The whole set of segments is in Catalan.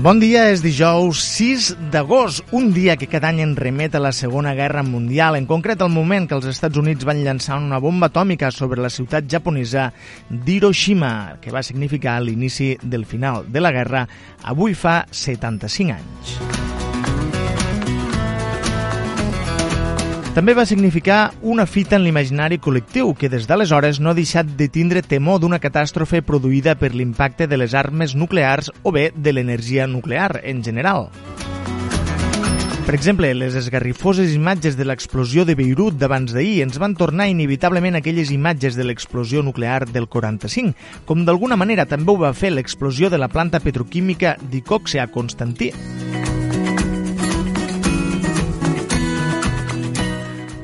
Bon dia, és dijous 6 d'agost, un dia que cada any en remet a la Segona Guerra Mundial, en concret al moment que els Estats Units van llançar una bomba atòmica sobre la ciutat japonesa d'Hiroshima, que va significar l'inici del final de la guerra, avui fa 75 anys. També va significar una fita en l'imaginari col·lectiu que des d'aleshores no ha deixat de tindre temor d'una catàstrofe produïda per l'impacte de les armes nuclears o bé de l'energia nuclear en general. Per exemple, les esgarrifoses imatges de l'explosió de Beirut d'abans d'ahir ens van tornar inevitablement aquelles imatges de l'explosió nuclear del 45, com d'alguna manera també ho va fer l'explosió de la planta petroquímica d'Icoxe a Constantí.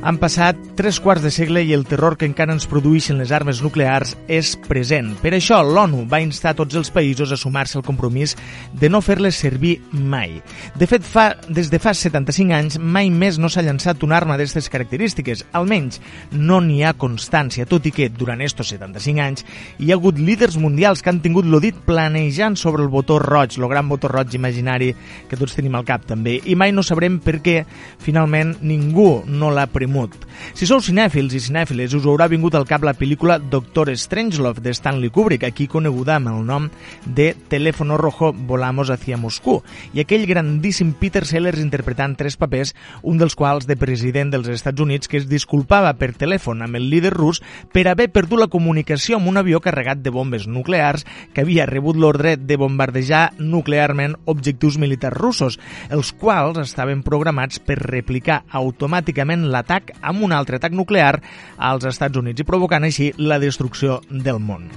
Han passat tres quarts de segle i el terror que encara ens produeixen les armes nuclears és present. Per això l'ONU va instar tots els països a sumar-se al compromís de no fer-les servir mai. De fet, fa, des de fa 75 anys mai més no s'ha llançat una arma d'aquestes característiques. Almenys no n'hi ha constància, tot i que durant estos 75 anys hi ha hagut líders mundials que han tingut l'odit planejant sobre el botó roig, el gran botó roig imaginari que tots tenim al cap també, i mai no sabrem per què finalment ningú no l'ha premut Mut. Si sou cinèfils i cinèfiles, us haurà vingut al cap la pel·lícula Doctor Strangelove de Stanley Kubrick, aquí coneguda amb el nom de Teléfono Rojo Volamos hacia Moscú, i aquell grandíssim Peter Sellers interpretant tres papers, un dels quals de president dels Estats Units que es disculpava per telèfon amb el líder rus per haver perdut la comunicació amb un avió carregat de bombes nuclears que havia rebut l'ordre de bombardejar nuclearment objectius militars russos, els quals estaven programats per replicar automàticament l'atac amb un altre atac nuclear als Estats Units i provocant així la destrucció del món.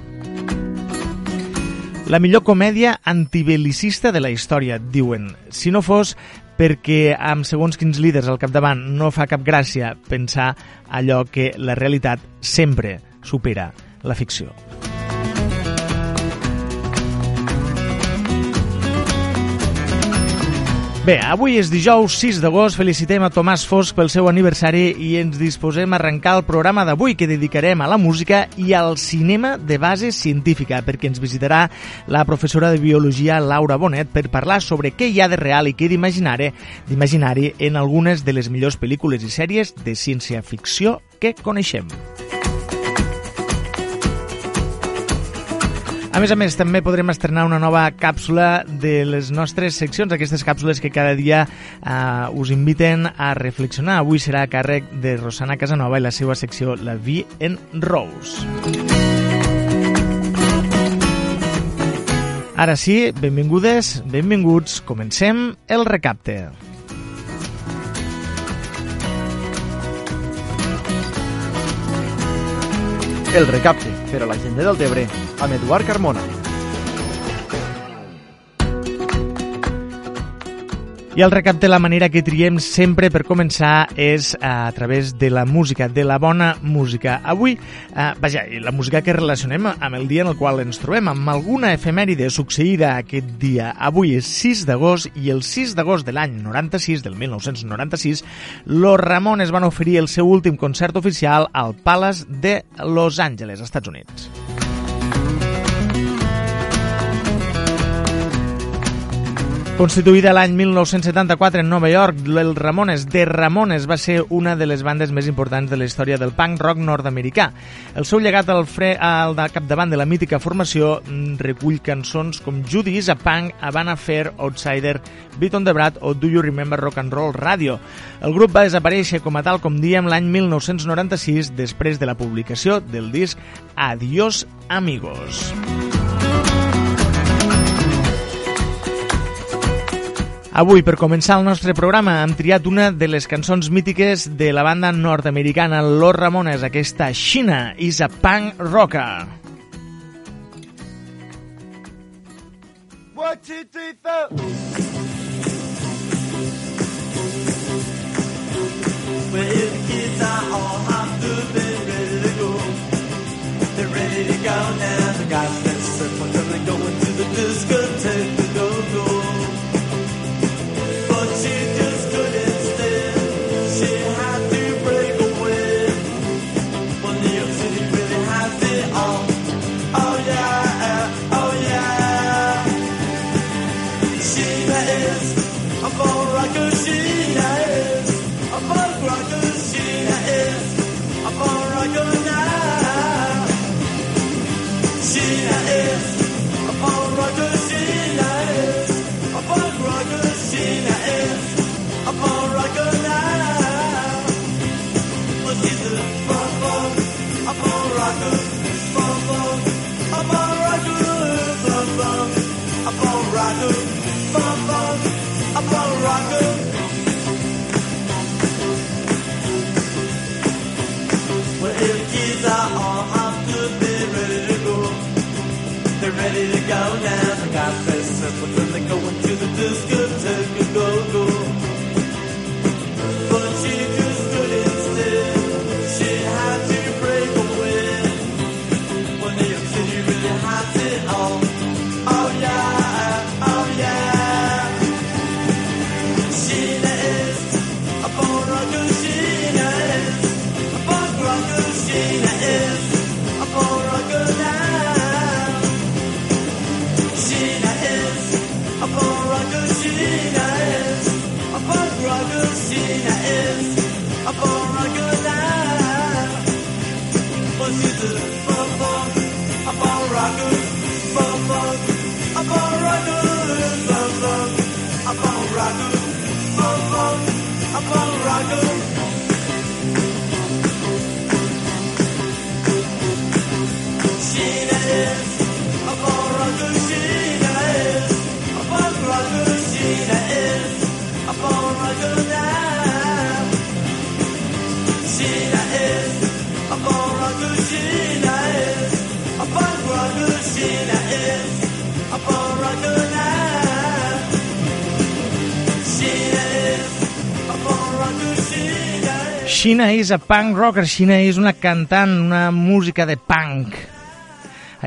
La millor comèdia antibelicista de la història, diuen. Si no fos perquè amb segons quins líders al capdavant no fa cap gràcia pensar allò que la realitat sempre supera la ficció. Bé, avui és dijous 6 d'agost, felicitem a Tomàs Fosc pel seu aniversari i ens disposem a arrencar el programa d'avui que dedicarem a la música i al cinema de base científica, perquè ens visitarà la professora de Biologia Laura Bonet per parlar sobre què hi ha de real i què d'imaginari en algunes de les millors pel·lícules i sèries de ciència-ficció que coneixem. A més a més, també podrem estrenar una nova càpsula de les nostres seccions, aquestes càpsules que cada dia eh, us inviten a reflexionar. Avui serà a càrrec de Rosana Casanova i la seva secció La Vi en Rose. Ara sí, benvingudes, benvinguts, comencem el recapte. El recapte per a la gent del Tebre amb Eduard Carmona. I el recapte, la manera que triem sempre per començar és a través de la música, de la bona música. Avui, eh, vaja, la música que relacionem amb el dia en el qual ens trobem, amb alguna efemèride succeïda aquest dia. Avui és 6 d'agost i el 6 d'agost de l'any 96, del 1996, los Ramones van oferir el seu últim concert oficial al Palace de Los Angeles, Estats Units. Constituïda l'any 1974 en Nova York, el Ramones de Ramones va ser una de les bandes més importants de la història del punk rock nord-americà. El seu llegat al, fre, al de capdavant de la mítica formació mm, recull cançons com Judy is a Punk, Havana Fair, Outsider, Beat on the Brat o Do You Remember Rock and Roll Radio. El grup va desaparèixer com a tal, com diem, l'any 1996 després de la publicació del disc Adiós Amigos. Avui, per començar el nostre programa, hem triat una de les cançons mítiques de la banda nord-americana Los Ramones, aquesta Xina is a Punk Rocker. One, two, three. Well, the kids are all hopped up and ready to go. They're ready to go now. The guys that surf they're going to the discotheque. know. Xina és a punk rocker, Xina és una cantant, una música de punk.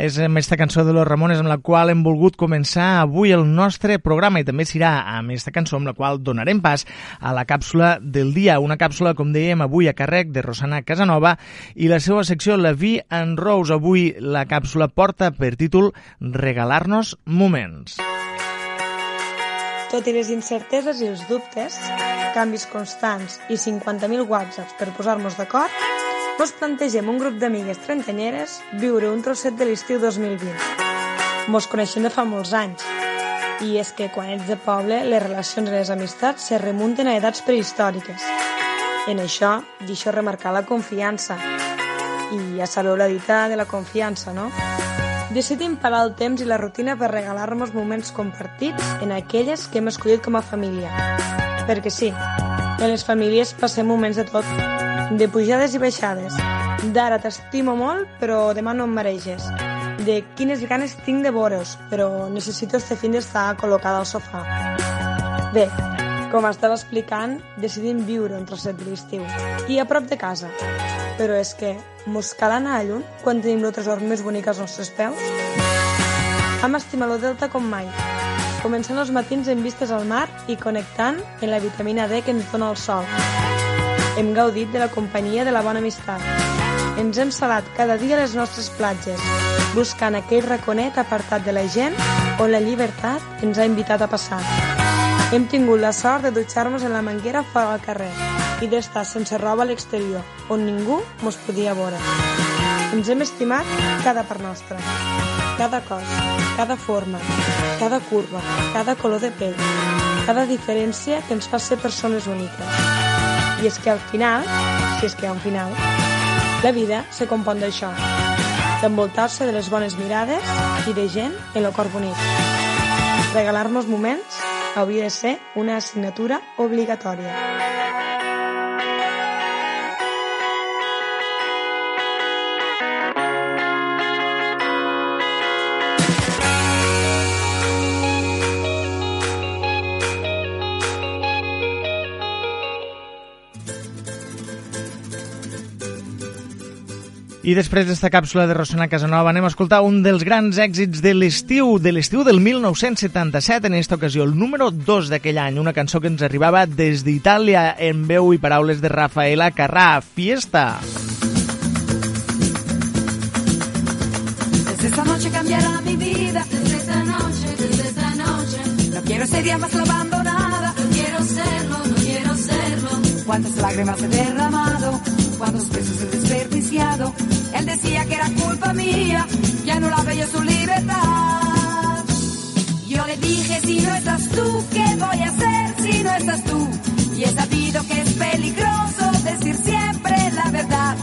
És aquesta cançó de los Ramones amb la qual hem volgut començar avui el nostre programa i també serà amb aquesta cançó amb la qual donarem pas a la càpsula del dia. Una càpsula, com dèiem, avui a càrrec de Rosana Casanova i la seva secció La Vi en Rose. Avui la càpsula porta per títol Regalar-nos moments. Tot i les incerteses i els dubtes, canvis constants i 50.000 whatsapps per posar-nos d'acord, mos plantegem un grup d'amigues trencanyeres viure un trosset de l'estiu 2020. Mos coneixem de fa molts anys, i és que quan ets de poble, les relacions i les amistats se remunten a edats prehistòriques. En això, deixo remarcar la confiança. I ja sabeu la dita de la confiança, no? Decidim parar el temps i la rutina per regalar-nos moments compartits en aquelles que hem escollit com a família. Perquè sí, en les famílies passem moments de tot, de pujades i baixades. D'ara t'estimo molt, però demà no em mereixes. De quines ganes tinc de veure's, però necessito este fin d'estar col·locada al sofà. Bé, com estava explicant, decidim viure un trosset de l'estiu i a prop de casa. Però és que mos cal anar a lluny quan tenim el tresor més bonic als nostres peus? Am estimar lo delta com mai, començant els matins en vistes al mar i connectant en la vitamina D que ens dona el sol. Hem gaudit de la companyia de la bona amistat. Ens hem salat cada dia a les nostres platges, buscant aquell raconet apartat de la gent on la llibertat ens ha invitat a passar. Hem tingut la sort de dutxar-nos en la manguera fora al carrer i d'estar sense roba a l'exterior, on ningú mos podia veure. Ens hem estimat cada part nostra, cada cos, cada forma, cada curva, cada color de pell, cada diferència que ens fa ser persones úniques. I és que al final, si és que hi ha un final, la vida se compon d'això, d'envoltar-se de les bones mirades i de gent en el cor bonic. Regalar-nos moments hauria de ser una assignatura obligatòria. I després d'esta càpsula de Rosana Casanova anem a escoltar un dels grans èxits de l'estiu, de l'estiu del 1977, en aquesta ocasió, el número 2 d'aquell any, una cançó que ens arribava des d'Itàlia en veu i paraules de Rafaela Carrà, Fiesta. Desde esta noche cambiará mi vida, desde esta noche, desde esta noche. No quiero ser ya más la abandonada, no quiero serlo, no quiero serlo. Cuántas lágrimas he derramado, cuántos besos he desperdiciado. Él decía que era culpa mía, ya no la veía su libertad. Yo le dije, si no estás tú, ¿qué voy a hacer si no estás tú? Y he sabido que es peligroso decir siempre la verdad.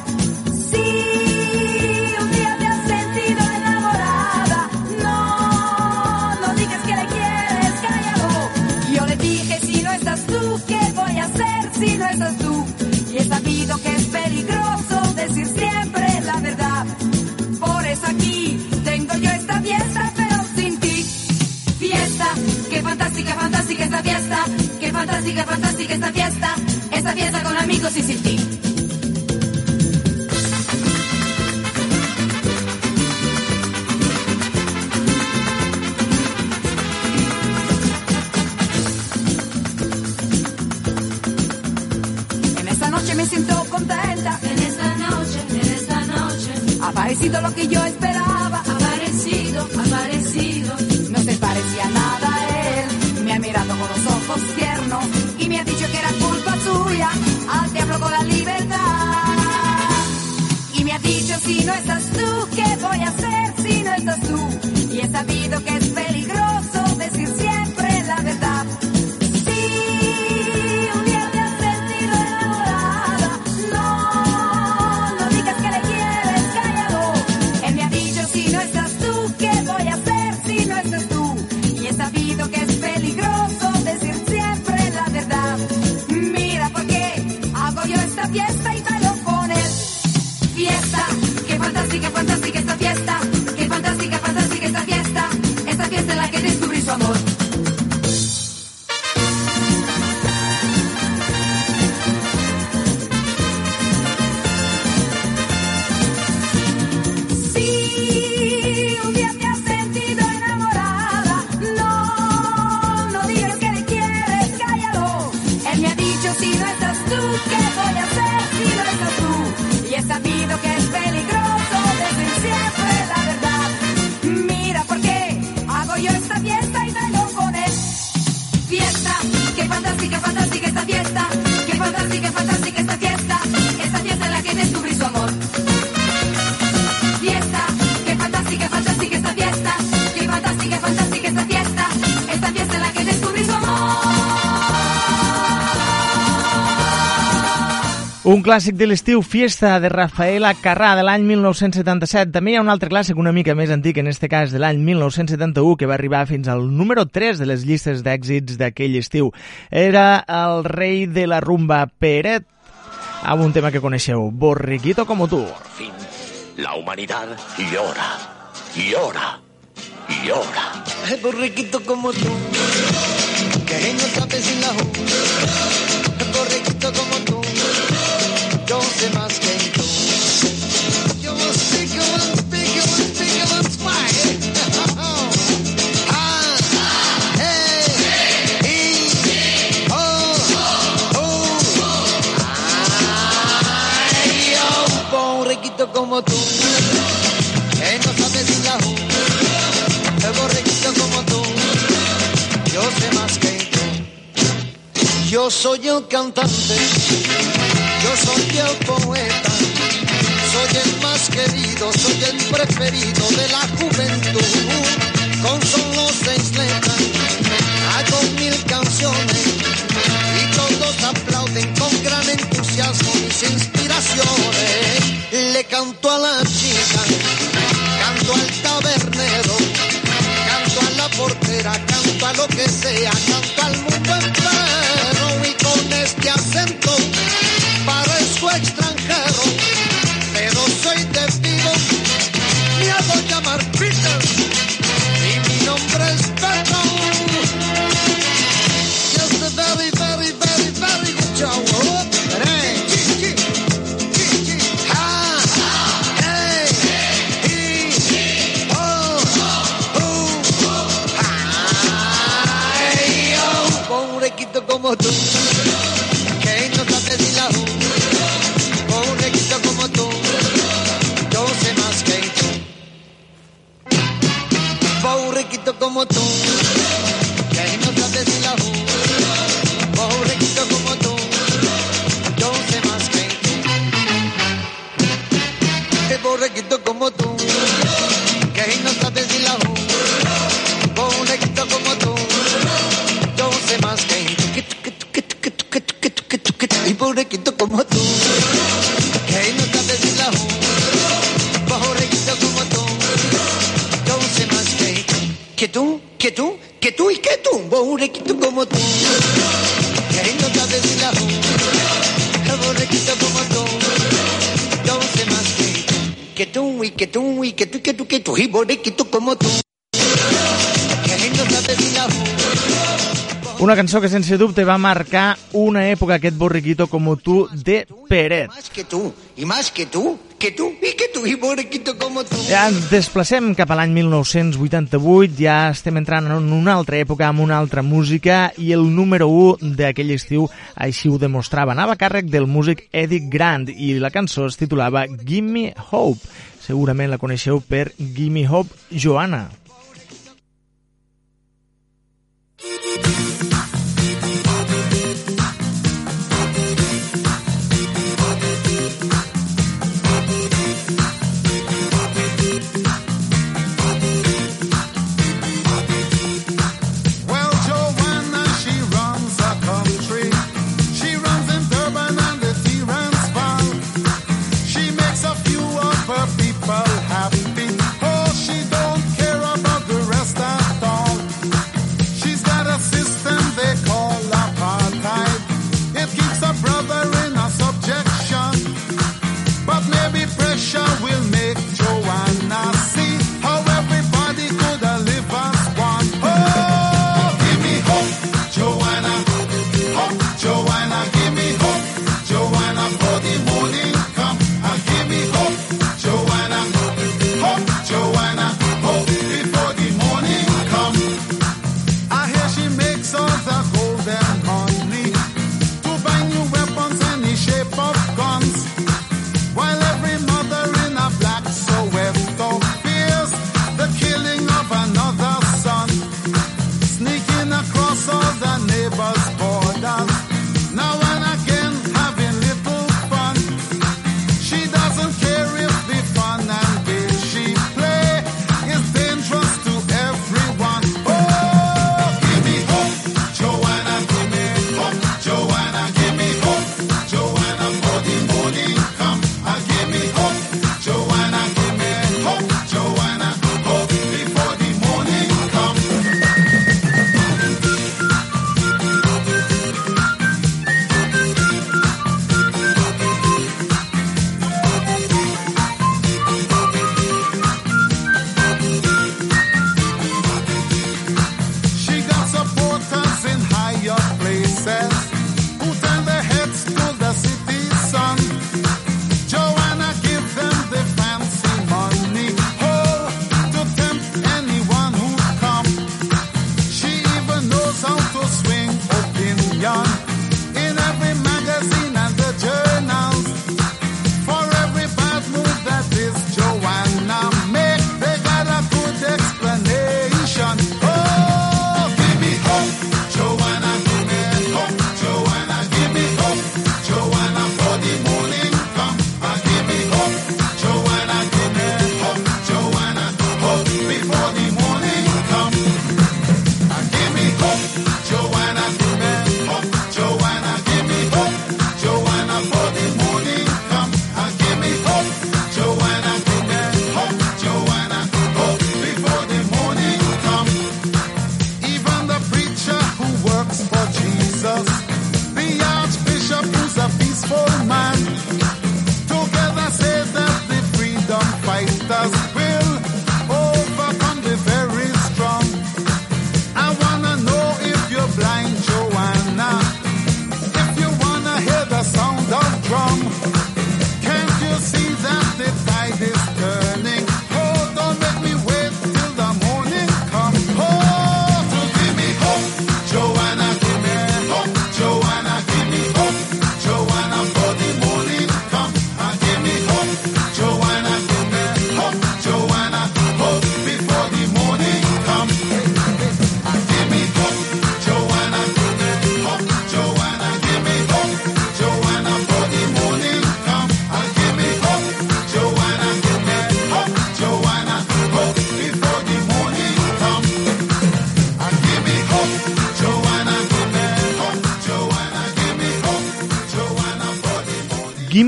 Fantástica, esta fiesta. Qué fantástica, fantástica esta fiesta. Esta fiesta con amigos y sin ti. En esta noche me siento contenta. En esta noche, en esta noche. Ha aparecido lo que yo esperaba. Y yo si no estás tú, ¿qué voy a hacer? Clàssic de l'estiu, Fiesta de Rafaela Carrà de l'any 1977. També hi ha un altre clàssic una mica més antic, en este cas de l'any 1971, que va arribar fins al número 3 de les llistes d'èxits d'aquell estiu. Era el rei de la rumba Peret, amb un tema que coneixeu, Borriquito como tú. Por fin, la humanidad llora, llora, llora. El borriquito como tú, que no sabe sin la borriquito como tú, tú, yo. Yo soy el cantante, soy el poeta, soy el más querido, soy el preferido de la juventud. Con solo seis letras, hago mil canciones y todos aplauden con gran entusiasmo mis inspiraciones. Le canto a la chica, canto al tabernero, canto a la portera, canto a lo que sea, canto al mundo cançó que sense dubte va marcar una època aquest borriquito com tu de Peret. Más que tú, y más que tú, que tú, y que tú, y borriquito como tú. Ja ens desplacem cap a l'any 1988, ja estem entrant en una altra època amb una altra música i el número 1 d'aquell estiu així ho demostrava. Anava a càrrec del músic Eddie Grant i la cançó es titulava Gimme Hope. Segurament la coneixeu per Gimme Hope Joanna.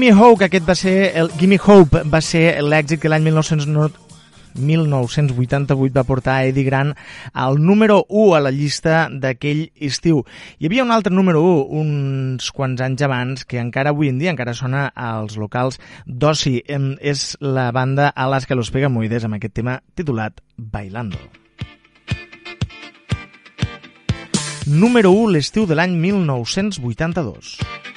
Gimme Hope, aquest va ser el, Gimme Hope va ser l'èxit que l'any 1990 1988 va portar Eddie Grant al número 1 a la llista d'aquell estiu. Hi havia un altre número 1 uns quants anys abans que encara avui en dia encara sona als locals d'oci. És la banda Alaska Los Pegamoides amb aquest tema titulat Bailando. Número 1 l'estiu de l'any 1982.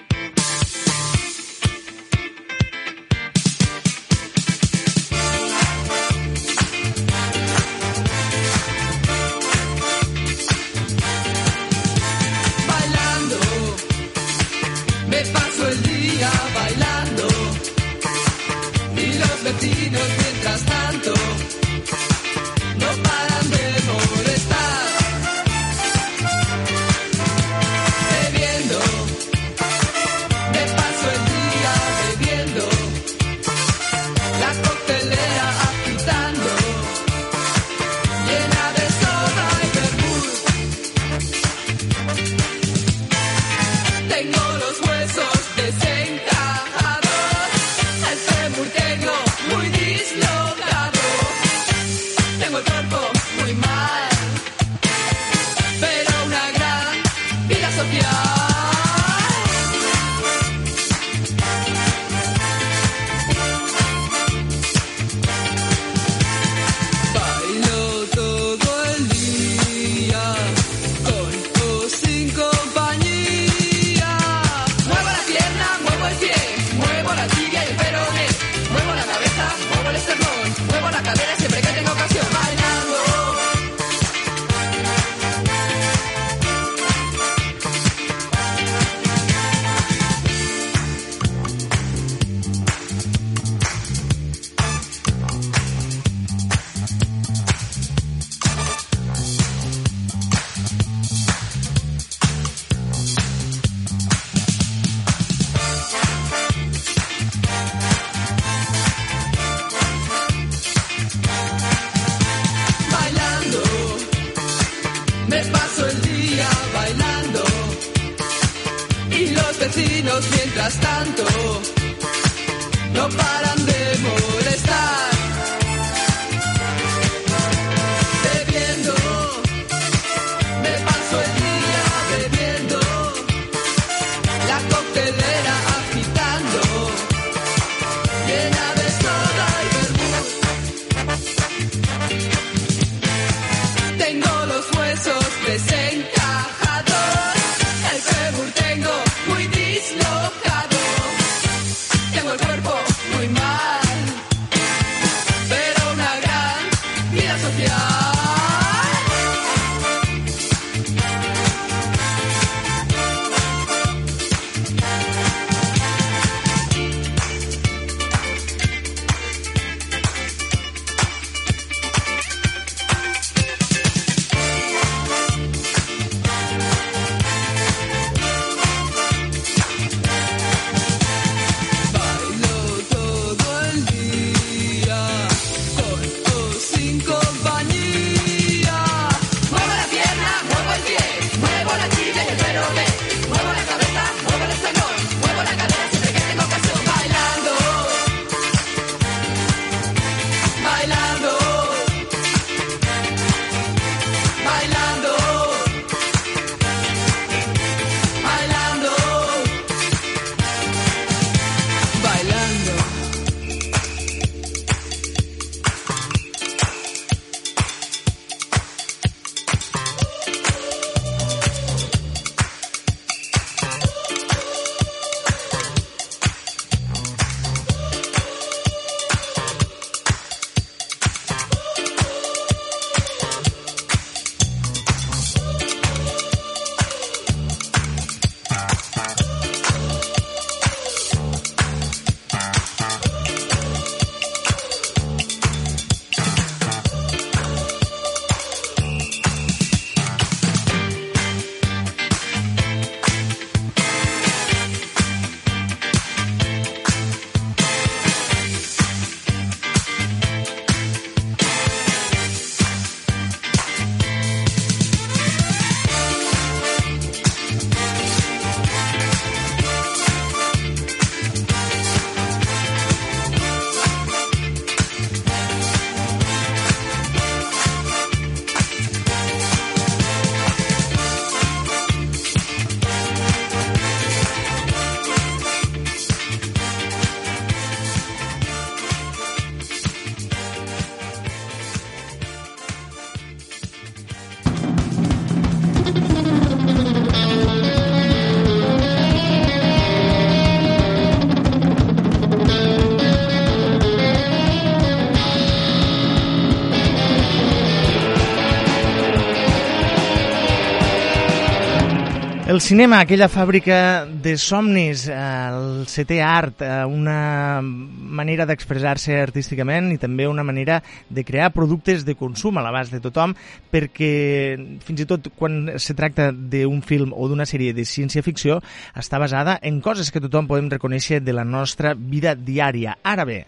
El cinema, aquella fàbrica de somnis, eh, el setè art, eh, una manera d'expressar-se artísticament i també una manera de crear productes de consum a l'abast de tothom, perquè fins i tot quan se tracta d'un film o d'una sèrie de ciència-ficció està basada en coses que tothom podem reconèixer de la nostra vida diària. Ara bé,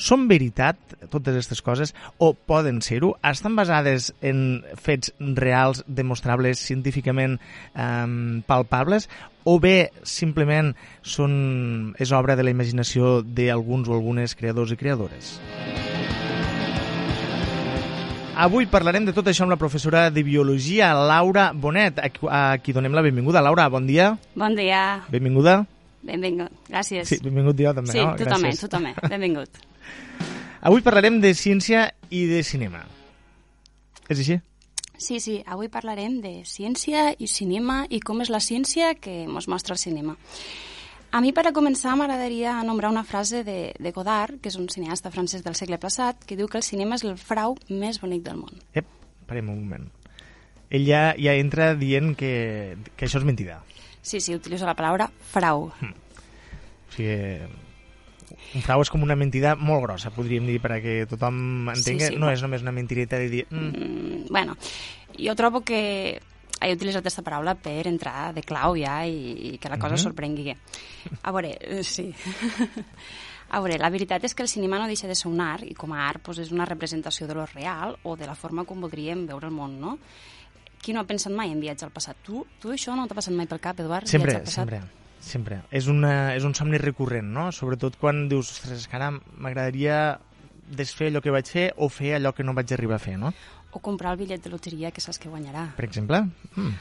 són veritat totes aquestes coses o poden ser-ho? Estan basades en fets reals, demostrables, científicament eh, palpables o bé simplement són, és obra de la imaginació d'alguns o algunes creadors i creadores? Avui parlarem de tot això amb la professora de Biologia, Laura Bonet, a qui, donem la benvinguda. Laura, bon dia. Bon dia. Benvinguda. Benvingut. Gràcies. Sí, benvingut jo també, Sí, no? tu també, tu també. Benvingut. Avui parlarem de ciència i de cinema. És així? Sí, sí, avui parlarem de ciència i cinema i com és la ciència que ens mostra el cinema. A mi, per a començar, m'agradaria nombrar una frase de, de Godard, que és un cineasta francès del segle passat, que diu que el cinema és el frau més bonic del món. Ep, parem un moment. Ell ja, ja entra dient que, que això és mentida. Sí, sí, utilitzo la paraula frau. O sigui, un frau és com una mentida molt grossa, podríem dir, perquè tothom entengui. Sí, sí, no però- és només una mentireta de dir... Mm, Mm, bueno, jo trobo que he utilitzat aquesta paraula per entrar de clau ja i, i que la cosa Mhm. sorprengui. A veure, eh, sí. A veure, la veritat és que el cinema no deixa de ser un art i com a art doncs, és una representació de lo real o de la forma com voldríem veure el món, no? Qui no ha pensat mai en viatge al passat? Tu, tu això no t'ha passat mai pel cap, Eduard? sempre, viatge al passat? sempre. Sempre. És, una, és un somni recurrent, no? Sobretot quan dius, ostres, que ara m'agradaria desfer allò que vaig fer o fer allò que no vaig arribar a fer, no? O comprar el bitllet de loteria que saps que guanyarà. Per exemple. Mm.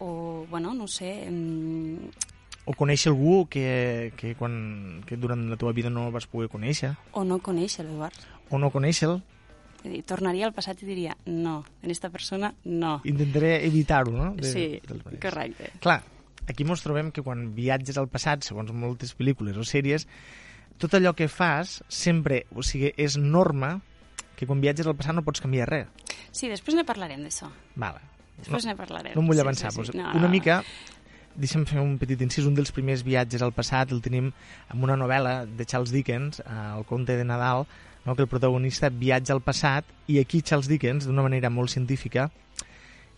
O, bueno, no sé... mm, O conèixer algú que, que, quan, que durant la teva vida no vas poder conèixer. O no conèixer l'Eduard. O no conèixer-lo. Tornaria al passat i diria, no, en esta persona no. Intentaré evitar-ho, no? De, sí, correcte. Clar, aquí ens trobem que quan viatges al passat, segons moltes pel·lícules o sèries, tot allò que fas sempre, o sigui, és norma que quan viatges al passat no pots canviar res. Sí, després ne parlarem d'això. Vale. Després ne parlarem. No em vull Sí, avançar. sí, sí. Doncs No, una no, mica, deixa'm fer un petit incís, un dels primers viatges al passat el tenim amb una novel·la de Charles Dickens, eh, El conte de Nadal, no? que el protagonista viatja al passat i aquí Charles Dickens, d'una manera molt científica,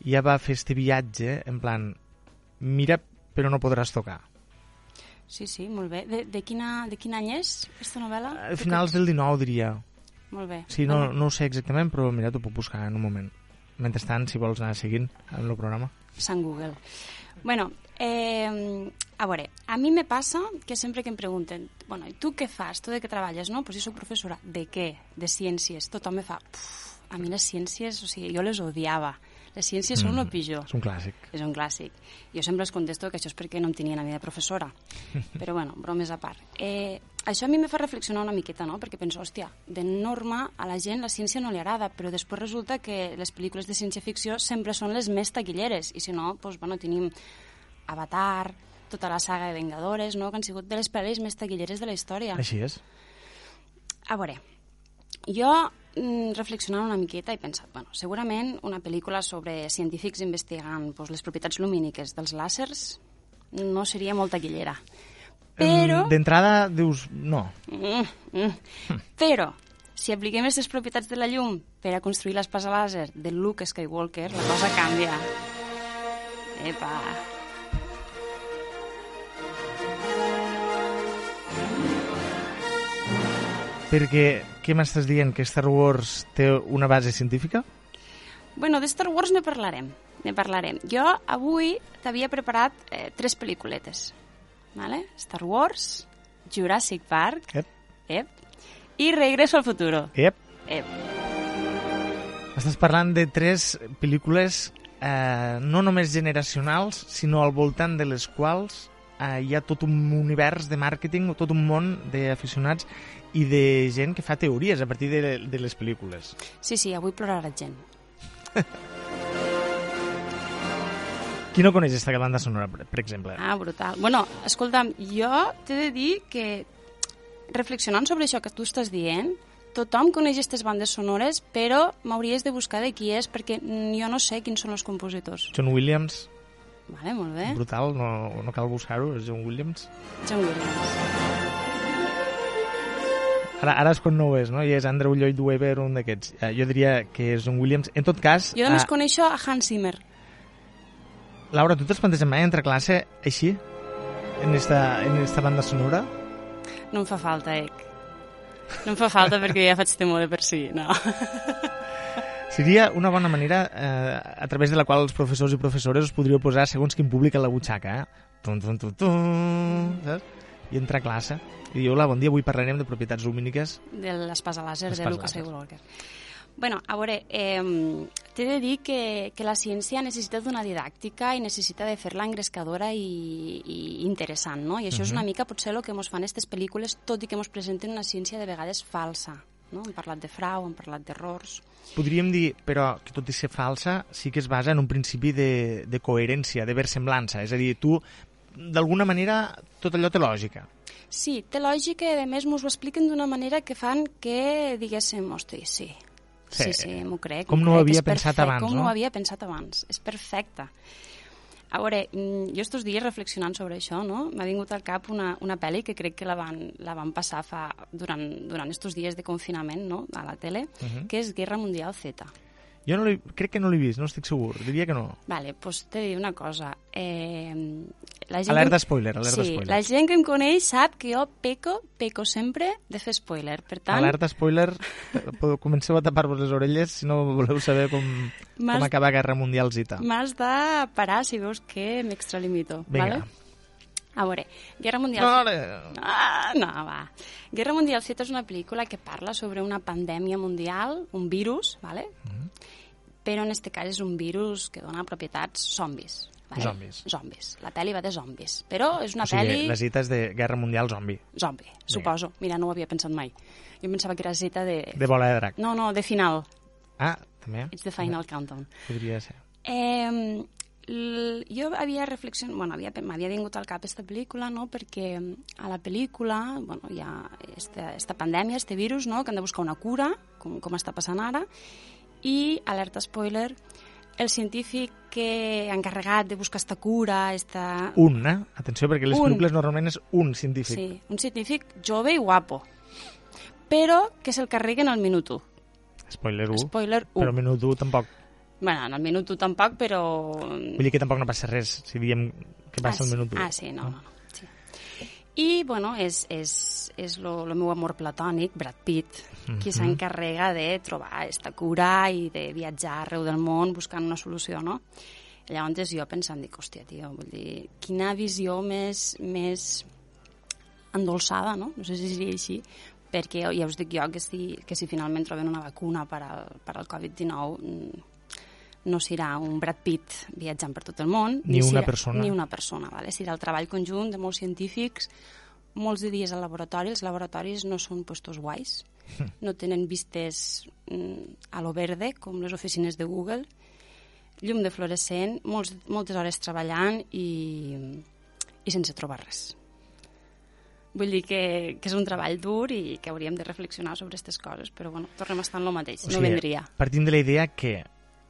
ja va fer este viatge en plan, mira però no podràs tocar. Sí, sí, molt bé. De, de, quina, de quin any és, aquesta novel·la? A finals del 19, diria. Molt bé. Sí, no, no ho sé exactament, però mira, t'ho puc buscar en un moment. Mentrestant, si vols anar seguint en el programa. Sant Google. Bueno, eh, a veure, a mi me passa que sempre que em pregunten bueno, i tu què fas? Tu de què treballes? No, pues jo soc professora. De què? De ciències. Tothom me fa... Puf, a mi les ciències, o sigui, jo les odiava. Les ciències són el pitjor. És un clàssic. És un clàssic. Jo sempre els contesto que això és perquè no em tenia la vida de professora. Però bueno, bromes a part. Eh, això a mi me fa reflexionar una miqueta, no? Perquè penso, hòstia, de norma a la gent la ciència no li agrada, però després resulta que les pel·lícules de ciència-ficció sempre són les més taquilleres. I si no, doncs, bueno, tenim Avatar, tota la saga de Vengadores, no? que han sigut de les pel·lis més taquilleres de la història. Així és. A veure, jo mm, reflexionant una miqueta he pensat, bueno, segurament una pel·lícula sobre científics investigant doncs, les propietats lumíniques dels làsers no seria molt taquillera. Però, D'entrada, dius, no. mm, mm, però si apliquem aquestes propietats de la llum per a construir l'espasa làser de Luke Skywalker, la cosa canvia. Epa! Perquè, què m'estàs dient? Que Star Wars té una base científica? Bueno, de Star Wars ne parlarem. Ne parlarem. Jo avui t'havia preparat eh, tres pel·lículetes. Vale? Star Wars, Jurassic Park Ep. ep, i Regreso al futuro. Ep. Ep. Estàs parlant de tres pel·lícules eh, no només generacionals, sinó al voltant de les quals eh, hi ha tot un univers de màrqueting, tot un món d'aficionats i de gent que fa teories a partir de, de les pel·lícules. Sí, sí, avui plorarà gent. Qui no coneix aquesta banda sonora, per, exemple? Ah, brutal. Bueno, escolta'm, jo t'he de dir que reflexionant sobre això que tu estàs dient, tothom coneix aquestes bandes sonores, però m'hauries de buscar de qui és, perquè jo no sé quins són els compositors. John Williams, Vale, molt bé. Brutal, no, no cal buscar-ho, és John Williams. John Williams. Ara, ara és quan no ho és, no? I és Andrew Lloyd Webber, un d'aquests. Eh, jo diria que és John Williams. En tot cas... Jo només eh, coneixo a Hans Zimmer. Laura, tu t'has plantejat mai entrar a classe així? En esta, en esta banda sonora? No em fa falta, Ec. No em fa falta perquè ja faig temor de per si, no. Seria una bona manera eh, a través de la qual els professors i professores us podríeu posar segons quin públic a la butxaca, eh? Tum, tum, tum, tum, saps? I entrar a classe. I dir, hola, bon dia, avui parlarem de propietats lumíniques. De l'espasa làser de Lucas. Skywalker. Bueno, a veure, eh, t'he de dir que, que la ciència necessita d'una didàctica i necessita de fer-la engrescadora i, i interessant, no? I això és una mica potser el que ens fan aquestes pel·lícules, tot i que ens presenten una ciència de vegades falsa. No? Hem parlat de frau, hem parlat d'errors... Podríem dir, però, que tot i ser falsa, sí que es basa en un principi de, de coherència, de versemblança. És a dir, tu, d'alguna manera, tot allò té lògica. Sí, té lògica i a més ens ho expliquen d'una manera que fan que diguéssim, hosti, sí, sí, Sí. sí, m'ho crec. Com no ho havia pensat perfecte, abans, Com no? no ho havia pensat abans, és perfecte. A veure, mm, jo estos dies reflexionant sobre això, no? m'ha vingut al cap una, una pel·li que crec que la van, la van passar fa, durant, durant estos dies de confinament no? a la tele, uh Mhm. -huh. que és Guerra Mundial Z. Jo no crec que no l'he vist, no estic segur. Diria que no. Vale, doncs t'he de dir una cosa. Eh, la gent Alerta que- spoiler, alerta sí, spoiler. la gent que em coneix sap que jo peco, peco sempre de fer spoiler. Per tant, Alerta spoiler, comenceu a tapar-vos les orelles si no voleu saber com, com acaba Guerra Mundial Zita. m'has de parar si veus que m'extralimito. Vinga. Vale? A veure, Guerra Mundial... No, Ah, no, va. Guerra Mundial Z és una pel·lícula que parla sobre una pandèmia mundial, un virus, ¿vale? Mhm. però en este cas és un virus que dona propietats zombis. ¿vale? Zombis. Zombis. La pel·li va de zombis. Però és una o sigui, pel·li... la Zita és de Guerra Mundial Zombi, Zombi, suposo. Mira, no ho havia pensat mai. Jo pensava que era Z de... de bola de drac. No, no, de final. Ah, també? It's the final countdown. Podria ser. Eh, jo havia reflexionat, bueno, havia, m'havia vingut al cap aquesta pel·lícula, no?, perquè a la pel·lícula, bueno, hi ha esta, esta pandèmia, este virus, no?, que han de buscar una cura, com, com està passant ara, i, alerta spoiler, el científic que ha encarregat de buscar esta cura, esta... Un, eh? Atenció, perquè les Un. pel·lícules normalment és un científic. Sí, un científic jove i guapo, però que se'l carreguen al minut 1. Spoiler 1. Spoiler 1. Però minut 1 tampoc. Bueno, en el minut 1 tampoc, però... Vull dir que tampoc no passa res si diem que passa ah, el minut 1. Ah, sí, no, no, no. Sí. I, bueno, és, és, és lo, lo meu amor platònic, Brad Pitt, qui Mhm. s'encarrega de trobar esta cura i de viatjar arreu del món buscant una solució, no? Llavors jo pensant, dic, hòstia, tio, vull dir, quina visió més, més endolçada, no? No sé si seria així, perquè ja us dic jo que si, que si finalment troben una vacuna per al, per al Covid-19 mm, no serà un Brad Pitt viatjant per tot el món, Ni una serà, persona. Ni una persona, vale? serà el treball conjunt de molts científics, molts de dies al laboratori, els laboratoris no són puestos guais, no tenen vistes mm, a lo verde, com les oficines de Google, llum de fluorescent, molts, moltes hores treballant i, i sense trobar res. Vull dir que, que és un treball dur i que hauríem de reflexionar sobre aquestes coses, però bueno, tornem a estar en lo mateix, no vendria. Partim de la idea que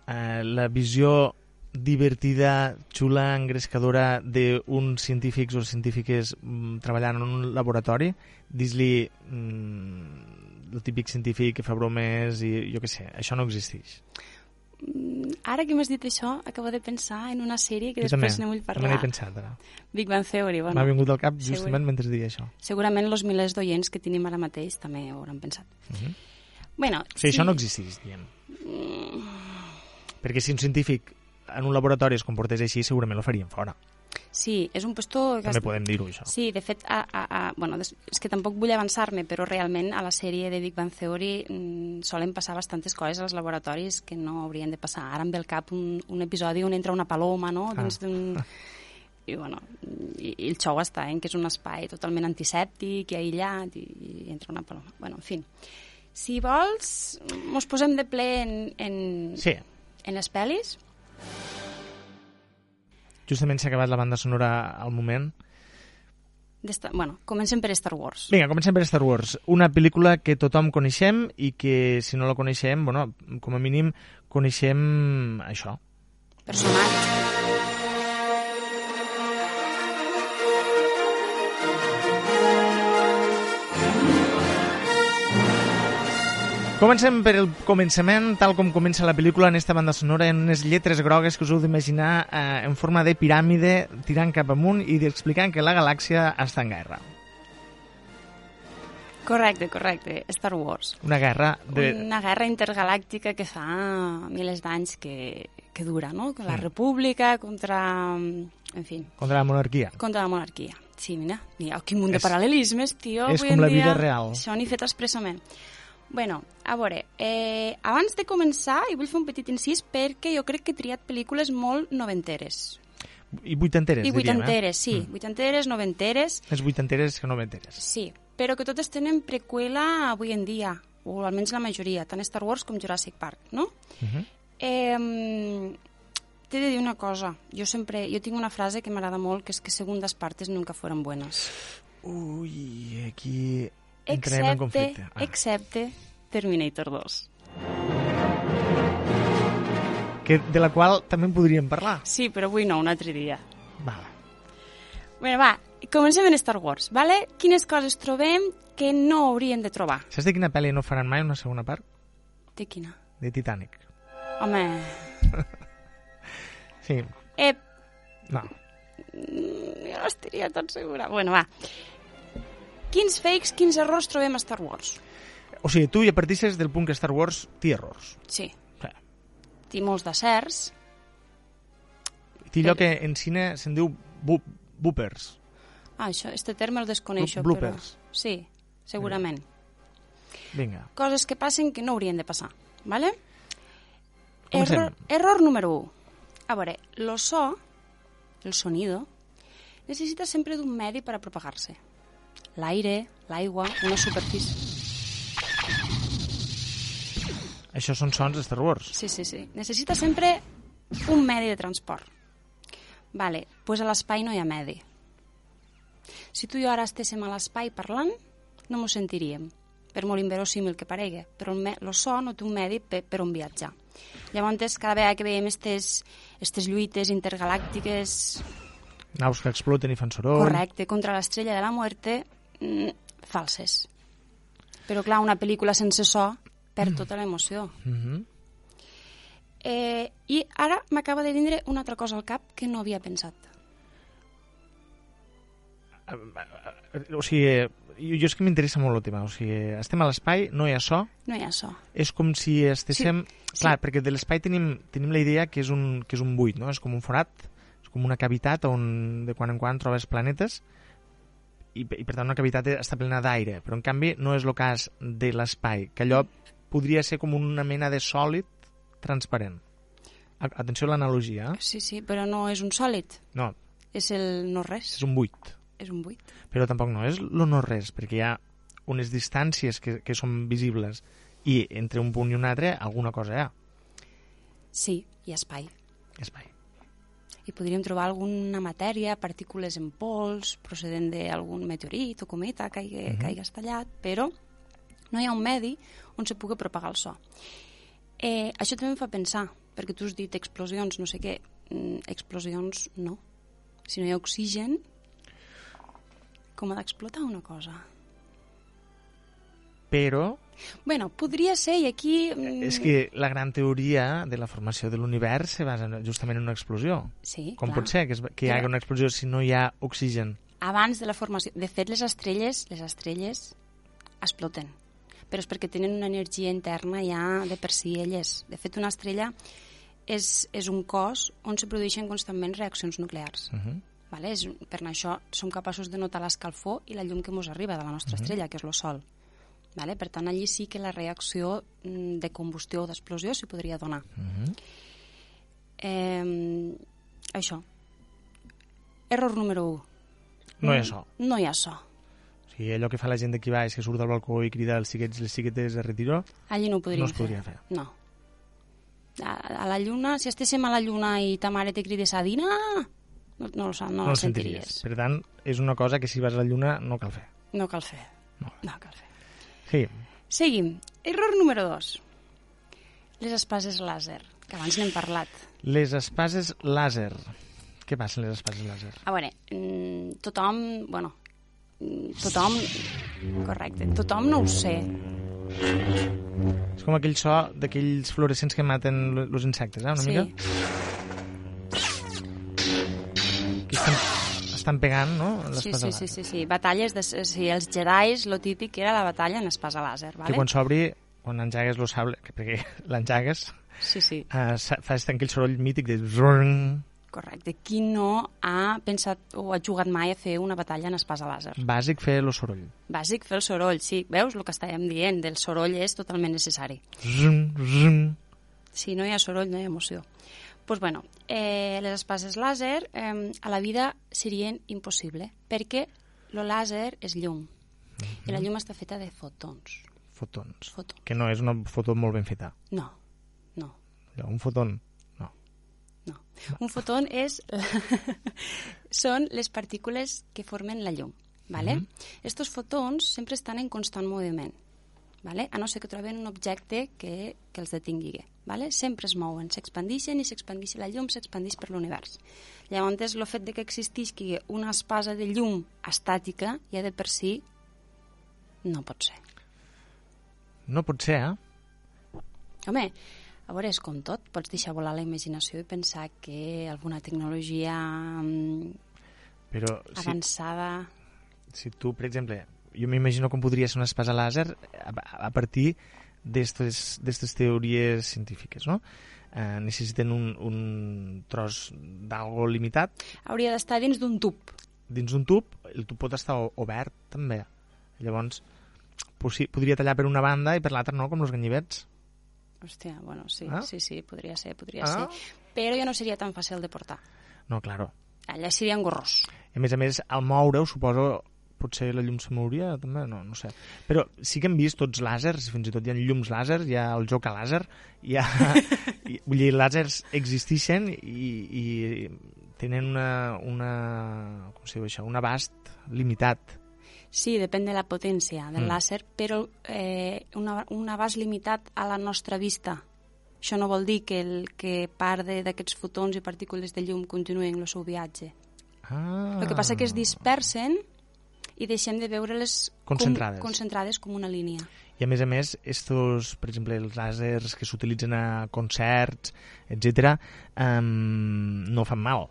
eh, la visió divertida, xula, engrescadora d'uns científics o científiques mm, treballant en un laboratori, dis-li mm, el típic científic que fa bromes i jo què sé, això no existeix. Mm, Ara que m'has dit això, acabo de pensar en una sèrie que Jo també, després ne vull també parlar. n'he pensat ara. Big Bang Theory, M'ha bueno, vingut al cap segur- justament mentre deia això. segurament els milers d'oients que tenim ara mateix també ho hauran pensat. Mhm. Bueno, O sigui, això no existeix, diem. Perquè si un científic en un laboratori es comportés així, segurament lo farien fora. Sí, és un puesto... que També es- podem dir-ho, això. Sí, de fet, a, a, a, bueno, és que tampoc vull avançar-me, però realment a la sèrie de Big Bang Theory mm, solen passar bastantes coses als laboratoris que no haurien de passar. Ara em ve al cap un, un episodi on entra una paloma, no?, Ah. dins d'un... I, bueno, i, i el xou està en que és un espai totalment antisèptic i aïllat i, i entra una paloma. Bueno, en fi. Si vols, mos posem de ple en, en, Sí, en les pel·lis. justament s'ha acabat la banda sonora al moment. D'esta- Bueno, comencem per Star Wars. Vinga, comencem per Star Wars. Una pel·lícula que tothom coneixem i que, si no la coneixem, bueno, com a mínim, coneixem això. Personatge. Comencem per el començament, tal com comença la pel·lícula en esta banda sonora, en unes lletres grogues que us heu d'imaginar eh, en forma de piràmide tirant cap amunt i explicant que la galàxia està en guerra. Correcte, correcte. Star Wars. Una guerra de... Una guerra intergalàctica que fa milers d'anys que, que dura, no? La Mm. república contra... En fi, contra la monarquia. contra la monarquia. Sí, mira, mira quin munt de És- paral·lelismes, tio. és avui com la dia. vida real. Això n'he fet expressament. Bueno, a veure, eh, abans de començar, i vull fer un petit incís perquè jo crec que he triat pel·lícules molt noventeres. I vuitanteres, I diríem, vuitanteres, eh? sí. Vuitanteres, noventeres, Més vuitanteres que noventeres. sí. Però que totes tenen preqüela avui en dia, o almenys la majoria, tant Star Wars com Jurassic Park, no? Uh -huh. Eh, T'he de dir una cosa. Jo sempre... Jo tinc una frase que m'agrada molt, que és que segundas partes nunca fueron buenas. Ui, aquí entrem en Excepte, conflicte. Ah, excepte Terminator 2. que, de la qual també en podríem parlar. Sí, però avui no, un altre dia. Vale. Bé, va, comencem en Star Wars, vale? Quines coses trobem que no hauríem de trobar? Saps de quina pel·li no faran mai una segona part? De quina? De Titanic. Home... Sí, Eh, no. mm, jo no estaria tan segura. Bueno, va. Quins fakes, quins errors trobem a Star Wars? O sigui, tu ja partisses del punt que Star Wars té errors. Sí, Sí. té molts deserts. Té allò que en cine se'n diu boopers. Ah, això, este terme el desconeixo, Blo- bloopers. però... Sí, segurament. Vinga. Coses que passen que no haurien de passar, ¿vale? Comencem. Error, error número 1. A veure, lo so, el sonido, necessita sempre d'un medi per a propagar-se. L'aire, l'aigua, una superfície... Això són sons de Star Wars. Sí, sí, sí. Necessita sempre un medi de transport. Vale, doncs pues a l'espai no hi ha medi. Si tu i jo ara estéssim a l'espai parlant, no m'ho sentiríem, per molt inverosímil que paregui, però el, so no té un medi per, per on viatjar. Llavors, cada vegada que veiem estes, estes lluites intergalàctiques, Naus que exploten i fan soroll. correcte, contra l'estrella de la muerte, falses. Però clar, una pel·lícula sense so perd tota l'emoció. Mhm. Eh, I ara m'acaba de vindre una altra cosa al cap que no havia pensat. O sigui, jo, jo és que m'interessa molt el tema. O sigui, estem a l'espai, no hi ha so, No hi ha so. és com si estéssim... Sí, Clar, sí. perquè de l'espai tenim, tenim la idea que és, un, que és un buit, no? És com un forat, és com una cavitat on de quan en quan trobes planetes i, i per tant una cavitat està plena d'aire, però en canvi no és el cas de l'espai, que allò podria ser com una mena de sòlid transparent. Atenció a l'analogia, eh? Sí, sí, però no és un sòlid. No, És el no res. és un buit. És un buit. però tampoc no és lo no res, perquè hi ha unes distàncies que, que són visibles i entre un punt i un altre alguna cosa hi ha. Sí, hi ha espai. Espai. I podríem trobar alguna matèria, partícules en pols, procedent d'algun meteorit o cometa que hagi, Mhm. que hagi estallat, però no hi ha un medi on se pugui propagar el so. Eh, això també em fa pensar, perquè tu has dit explosions, no sé què, mm, explosions no. Si no hi ha oxigen, com ha d'explotar una cosa? Però Bueno, podria ser, i aquí... mm, és que la gran teoria de la formació de l'univers se basa en- justament en una explosió. Sí, Com clar. pot ser que, es, que hi hagi una explosió si no hi ha oxigen? abans de la formació. De fet, les estrelles, les estrelles exploten, però és perquè tenen una energia interna ja de per si elles. De fet, una estrella és, és un cos on se produeixen constantment reaccions nuclears. Uh -huh. Vale? És, per això som capaços de notar l'escalfor i la llum que ens arriba de la nostra estrella, que és el Sol. Vale? Per tant, allí sí que la reacció mm, de combustió o d'explosió s'hi podria donar. Uh -huh. Eh, això. Error número 1. No hi ha so. No hi ha so. O sigui, allò que fa la gent d'aquí baix, que surt al balcó i crida els xiquets i les xiquetes de retiro, Allí no ho podríem no es podria fer. No. A, a la lluna, si estéssim a la lluna i ta mare te cridés a dinar, no, no, no, no, no el sentiries. sentiries. Per tant, és una cosa que si vas a la lluna no cal fer. No cal fer. No. No cal fer. Sí, Seguim. Error número 2. Les espases làser, que abans n'hem parlat. les espases làser. Què passa amb les espases làser? A veure, mm, tothom, bueno, mm, tothom, correcte, tothom no ho sé, És com aquell so d'aquells fluorescents que maten els insectes, eh, una Sí. mica. Que estan pegant, no? Sí, sí, sí, sí, sí. Batalles de... Sí, els Jedis, lo típic era la batalla en espasa làser, Que vale? quan s'obri, quan engegues el sable, que perquè l'engegues, Sí, sí, eh, fas aquell soroll mític de... correcte. Qui no ha pensat o ha jugat mai a fer una batalla en espasa làser? Bàsic fer el soroll. Bàsic, fer el soroll, sí. Veus el que estàvem dient? Del soroll és totalment necessari. Zrrrng, zrrrng. Si no hi ha soroll, no hi ha emoció. Doncs pues bueno, eh, les espases làser eh, a la vida serien impossible, perquè el làser és llum, i la llum està feta de fotons. Fotons. Fotons. Que no és una foto molt ben feta. No, no, Allò, un foton. No. no. Un foton és... són les partícules que formen la llum, ¿vale? Estos fotons sempre estan en constant moviment, ¿vale? a no ser que troben un objecte que, que els detingui. ¿vale? Sempre es mouen, s'expandixen i s'expandix la llum, s'expandix per l'univers. Llavors, el fet de que existisqui una espasa de llum estàtica ja de per si no pot ser. No pot ser, eh? Home, a veure, és com tot, pots deixar volar la imaginació i pensar que alguna tecnologia mm, Però si, avançada... si tu, per exemple, jo m'imagino com podria ser una espasa làser a, a partir d'aquestes teories científiques, no? Eh, necessiten un, un tros d'algo limitat Hauria d'estar dins d'un tub. dins d'un tub, el tub pot estar obert també. Llavors, podria tallar per una banda i per l'altra no, com els ganyivets. Hòstia, bueno, sí, Ah? sí, sí, podria ser, podria Ah? ser. Però ja no seria tan fàcil de portar. No, claro. Allà seria engorrós. I a més a més, al moure-ho, suposo, potser la llum se mouria també, no, no sé. Però sí que hem vist tots làsers, fins i tot hi ha llums làser, hi ha el joc a làser, hi ha... i, vull dir, làsers existeixen i, i tenen una, una, com se diu això, un abast limitat. Sí, depèn de la potència del Mm. làser, però eh, una, un abast limitat a la nostra vista. Això no vol dir que, el, que part d'aquests fotons i partícules de llum continuen el seu viatge. Ah. El que passa que es dispersen i deixem de veure-les Concentrades. Com, concentrades com una línia. I a més a més, estos, per exemple, els làsers que s'utilitzen a concerts, etc, um, no fan mal.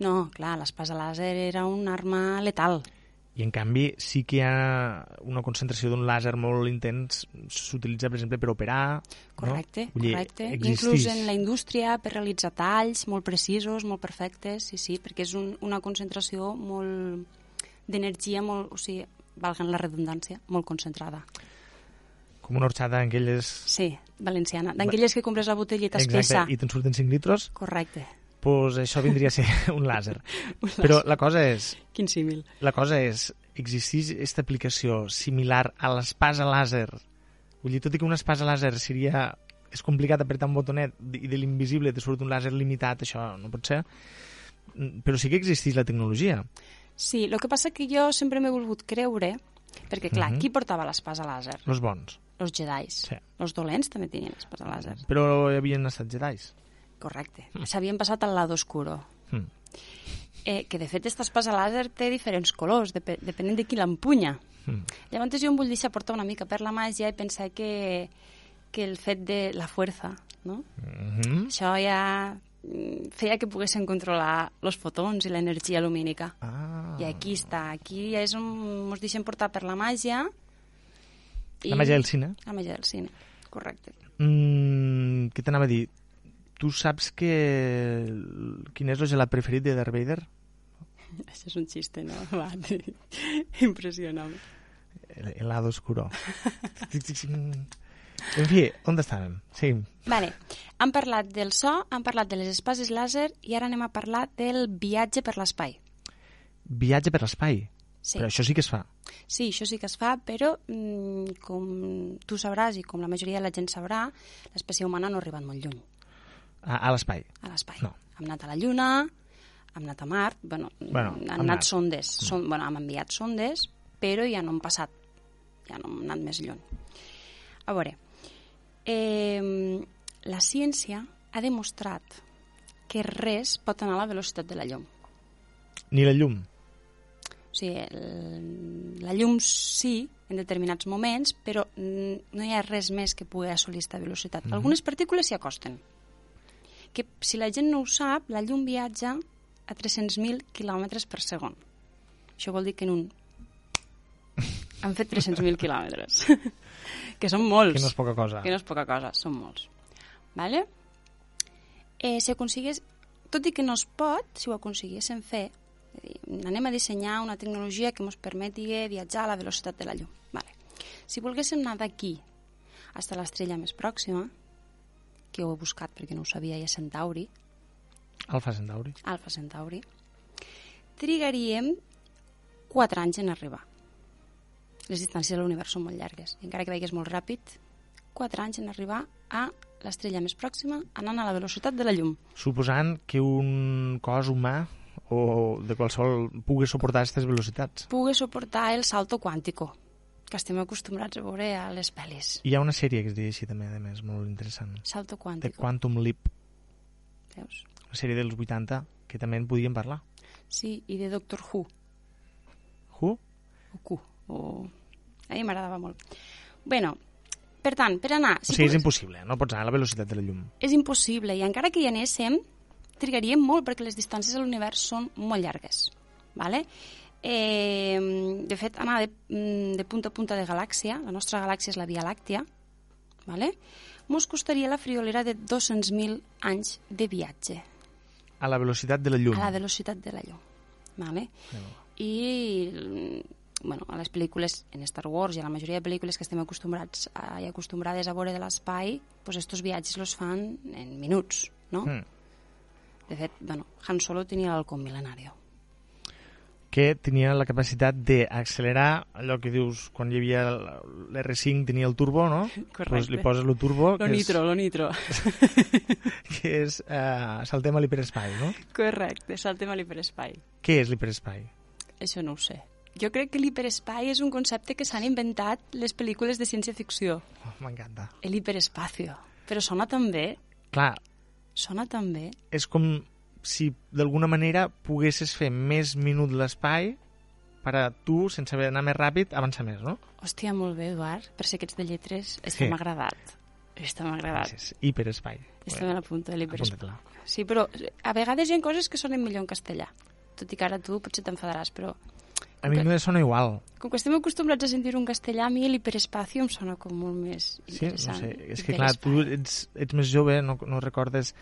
No, clar, l'espasa làser era una arma letal. I en canvi sí que hi ha una concentració d'un làser molt intens, s'utilitza, per exemple, per operar. Correcte, no? Dir, correcte. Inclús en la indústria per realitzar talls molt precisos, molt perfectes, sí, sí, perquè és un, una concentració molt d'energia molt, o sigui, valguen la redundància, molt concentrada. Com una horxata d'aquelles... Sí, valenciana. D'aquelles que compres la botelleta espessa. i te'n surten 5 litros, Correcte. doncs això vindria a ser un làser. Un Però làser. la cosa és, Quin símil. la cosa és, existeix aquesta aplicació similar a l'espasa làser? Vull dir, tot i que una espasa làser seria... És complicat apretar un botonet i de l'invisible te surt un làser limitat, això no pot ser. Mm, Però sí que existeix la tecnologia. Sí, el que passa que jo sempre m'he volgut creure, perquè, clar, Mhm. qui portava l'espasa làser? Els bons. Los jedis. Sí. Els dolents també tenien espasa làser. Però hi havien estat jedis. Correcte. S'havien passat al lado oscuro. Mm. Eh, que, de fet, esta espasa làser té diferents colors, dep depenent de qui l'empunya. Mm. Llavors jo em vull deixar portar una mica per la màgia i pensar que, que el fet de la fuerza, no? Mm -hmm. Això ja mm, feia que poguessin controlar els fotons i l'energia lumínica. Ah. I aquí està, aquí és on ens deixem portar per la màgia. La màgia del cine. La màgia del cine, correcte. Mm, què t'anava a dir? Tu saps que... quin és el gelat preferit de Darth Vader? Això és un xiste, no? Va, impressionant. El helado oscuro. en fi, on estàvem? Sí. Vale, hem parlat del so, hem parlat de les espases làser i ara anem a parlar del viatge per l'espai. Viatge per l'espai. Sí. Però això sí que es fa. Sí, això sí que es fa, però mm, com tu sabràs i com la majoria de la gent sabrà, l'espècie humana no ha arribat molt lluny A, a l'espai. a l'espai. No. Hem anat a la Lluna, hem anat a Mart, bueno, Bueno, han hem anat, sondes, son, bueno, hem enviat sondes, però ja no hem passat, ja no hem anat més lluny. A veure, eh, la ciència ha demostrat que res pot anar a la velocitat de la llum. Ni la llum. O sigui, el, la llum sí, en determinats moments, però mm, no hi ha res més que pugui assolir aquesta velocitat. Mhm. Algunes partícules s'hi acosten. Que si la gent no ho sap, la llum viatja a 300.000 km per segon. Això vol dir que en un... Han fet 300.000 quilòmetres. que són molts. Que no és poca cosa. Que no és poca cosa, són molts. Vale? Eh, si aconseguís... Tot i que no es pot, si ho aconseguíssim fer, dir, anem a dissenyar una tecnologia que ens permeti viatjar a la velocitat de la llum. Vale. Si volguéssim anar d'aquí fins a l'estrella més pròxima, que ho he buscat perquè no ho sabia, i a Centauri, Alfa Centauri. Alfa Centauri, trigaríem 4 anys en arribar. Les distàncies de l'univers són molt llargues. I encara que vagis molt ràpid, 4 anys en arribar a l'estrella més pròxima anant a la velocitat de la llum. Suposant que un cos humà o de qualsevol pugui suportar aquestes velocitats. Pugui suportar el salto quàntico, que estem acostumbrats a veure a les pel·lis. Hi ha una sèrie que es diu així també, a més, molt interessant. Salto The quàntico, Quantum Leap, veus? una sèrie dels 80, que també en podíem parlar. Sí, i de Doctor Who, Who? o Q, o... A mi m'agradava molt. bueno, per tant, per anar... o sigui, és impossible, no pots anar a la velocitat de la llum. és impossible i encara que hi anéssim trigaríem molt perquè les distàncies a l'univers són molt llargues vale? eh, de fet anar de, mm, de punta a punta de galàxia la nostra galàxia és la Via Làctia vale? mos costaria la friolera de 200.000 anys de viatge A la velocitat de la llum. a la velocitat de la llum vale? i mm, bueno, a les pel·lícules en Star Wars i a la majoria de pel·lícules que estem acostumbrats a, i acostumbrades a veure de l'espai pues estos viatges los fan en minuts no? Mm. De fet, bueno, Han Solo tenia l'halcón milenario. que tenia la capacitat d'accelerar allò que dius quan hi havia l'R5 tenia el turbo, no? Correcte. Pues li poses el turbo, Lo que nitro, lo nitro. és, que és uh, saltem a l'hiperespai, no? Correcte, saltem a l'hiperespai. Què és l'hiperespai? Això no ho sé. Jo crec que l'hiperespai és un concepte que s'han inventat les pel·lícules de ciència-ficció. Oh, M'encanta. El hiperespacio. Però sona tan bé, Clar, sona tan bé. és com si d'alguna manera poguessis fer més minut l'espai per a tu, sense haver d'anar més ràpid, avançar més, no? Hòstia, molt bé, Eduard. Per ser aquests de lletres, Sí. està m'agradat. Està m'agradat. És hiperespai. Està ben a punta de l'hiperespai. Sí, però a vegades hi ha coses que sonen millor en castellà. Tot i que ara tu potser t'enfadaràs, però A mi me sona igual. com que estem acostumbrats a sentir un castellà, a mi l'hiperespacio em sona com molt més Sí, no interessant. sé. És que, clar, tu ets, ets més jove, no, no recordes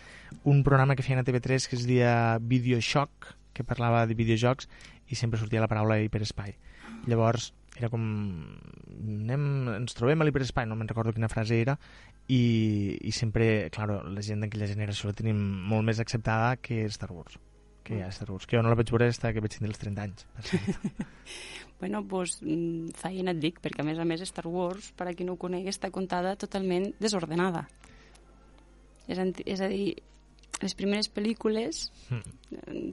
un programa que feien a TV3 que es deia Videoshock, que parlava de videojocs, i sempre sortia la paraula hiperespai. Llavors, era com... Anem, ens trobem a l'hiperespai, no me'n recordo quina frase era, i, i sempre, claro, la gent d'aquella generació la tenim molt més acceptada que Star Wars que hi ha Wars, que jo no la vaig veure fins que vaig tenir els 30 anys. per. Bueno, doncs, mm, feina et dic, perquè a més a més Star Wars, per a qui no ho conegui, està contada totalment desordenada. És, és a dir, les primeres pel·lícules eh,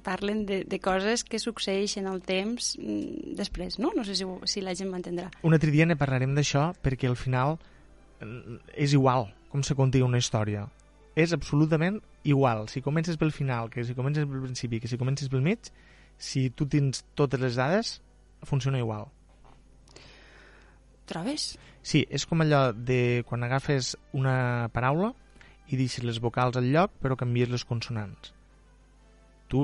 parlen de, de coses que succeeixen al temps mm, després, no? No sé si, si la gent m'entendrà. Un altre dia ne parlarem d'això perquè al final és igual com se conti una història. És absolutament igual. Si comences pel final, que si comences pel principi, que si comences pel mig, si tu tens totes les dades, funciona igual. Trobes? Sí, és com allò de quan agafes una paraula i deixes les vocals al lloc però canvies les consonants. Tu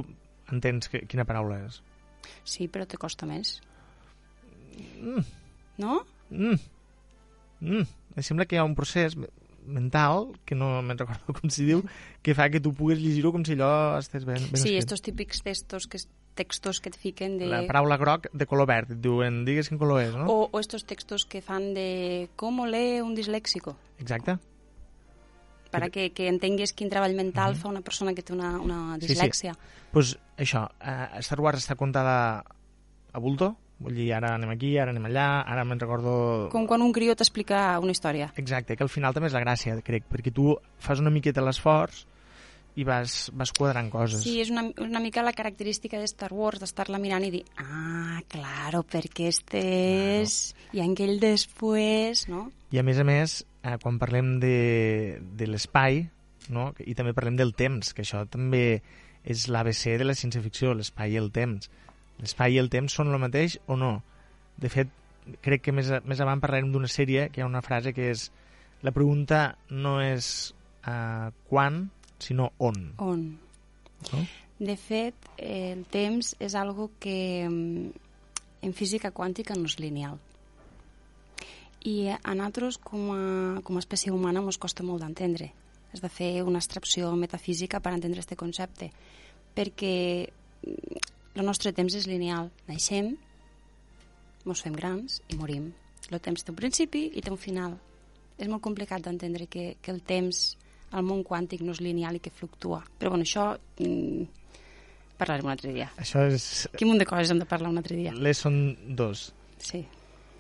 entens que, quina paraula és. Sí, però te costa més. Mm, No? mm, mm. Em sembla que hi ha un procés mental, que no me'n recordo com s'hi diu, que fa que tu puguis llegir-ho com si allò estigués ben, ben Sí, escrit. estos típics textos que, textos que et fiquen de... La paraula groc de color verd, et diuen, digues quin color és, no? O, o estos textos que fan de com lee un disléxico, Exacte. para que, que entengues quin treball mental fa una persona que té una, una Sí, sí. dislèxia. pues això, eh, Star Wars està contada a bulto, vull dir, ara anem aquí, ara anem allà, ara me'n recordo... Com quan un crió t'explica una història. Exacte, que al final també és la gràcia, crec, perquè tu fas una miqueta l'esforç i vas, vas quadrant coses. Sí, és una, una mica la característica de Star Wars, d'estar-la mirant i dir ah, claro, perquè este és... I aquell després, no? I a més a més, eh, quan parlem de, de l'espai, no? i també parlem del temps, que això també és l'ABC de la ciència-ficció, l'espai i el temps. L'espai i el temps són el mateix o no? De fet, crec que més, a- més avant parlarem d'una sèrie que hi ha una frase que és la pregunta no és uh, quan, sinó on. On? No? De fet, eh, el temps és algo que mm, en física quàntica no és lineal. I a nosaltres, com a, com a espècie humana, ens costa molt d'entendre. Has de fer una extracció metafísica per entendre aquest concepte, perquè el nostre temps és lineal. Naixem, ens fem grans i morim. El temps té un principi i té un final. És molt complicat d'entendre que, que el temps al món quàntic no és lineal i que fluctua. Però bueno, això mm, parlarem un altre dia. Això és... Quin munt de coses hem de parlar un altre dia. Les són dos. Sí.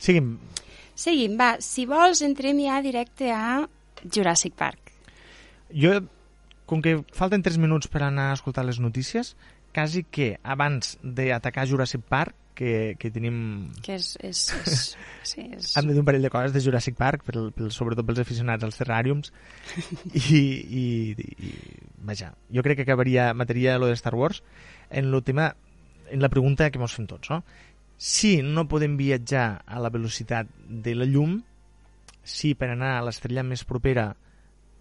Seguim. Seguim, va. Si vols, entrem ja directe a Jurassic Park. Jo, com que falten 3 minuts per anar a escoltar les notícies, quasi que abans d'atacar Jurassic Park, que, que tenim... Que és... és, és, sí, és... Hem de dir un parell de coses de Jurassic Park, per, per, sobretot pels aficionats als terràriums, i, i, i, vaja, jo crec que acabaria, mataria lo de Star Wars en el tema, en la pregunta que ens fem tots, no? Si no podem viatjar a la velocitat de la llum, si per anar a l'estrella més propera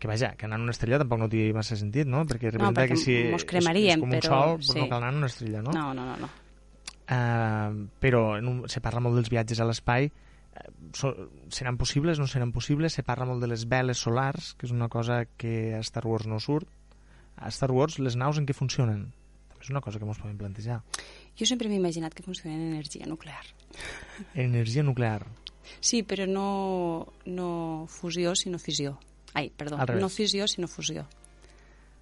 que vaja, que anar en una estrella tampoc no té massa sentit, no? Perquè representa perquè que si és, és com un però sol, sí. no cal anar en una estrella, no? No, no, no. no. Uh, però en un, se parla molt dels viatges a l'espai eh, so, seran possibles, no seran possibles se parla molt de les veles solars que és una cosa que a Star Wars no surt a Star Wars les naus en què funcionen també és una cosa que ens podem plantejar Jo sempre m'he imaginat que funcionen en energia nuclear. energia nuclear Sí, però no, no fusió, sinó fissió. Ai, perdó, no fissió, sinó fusió.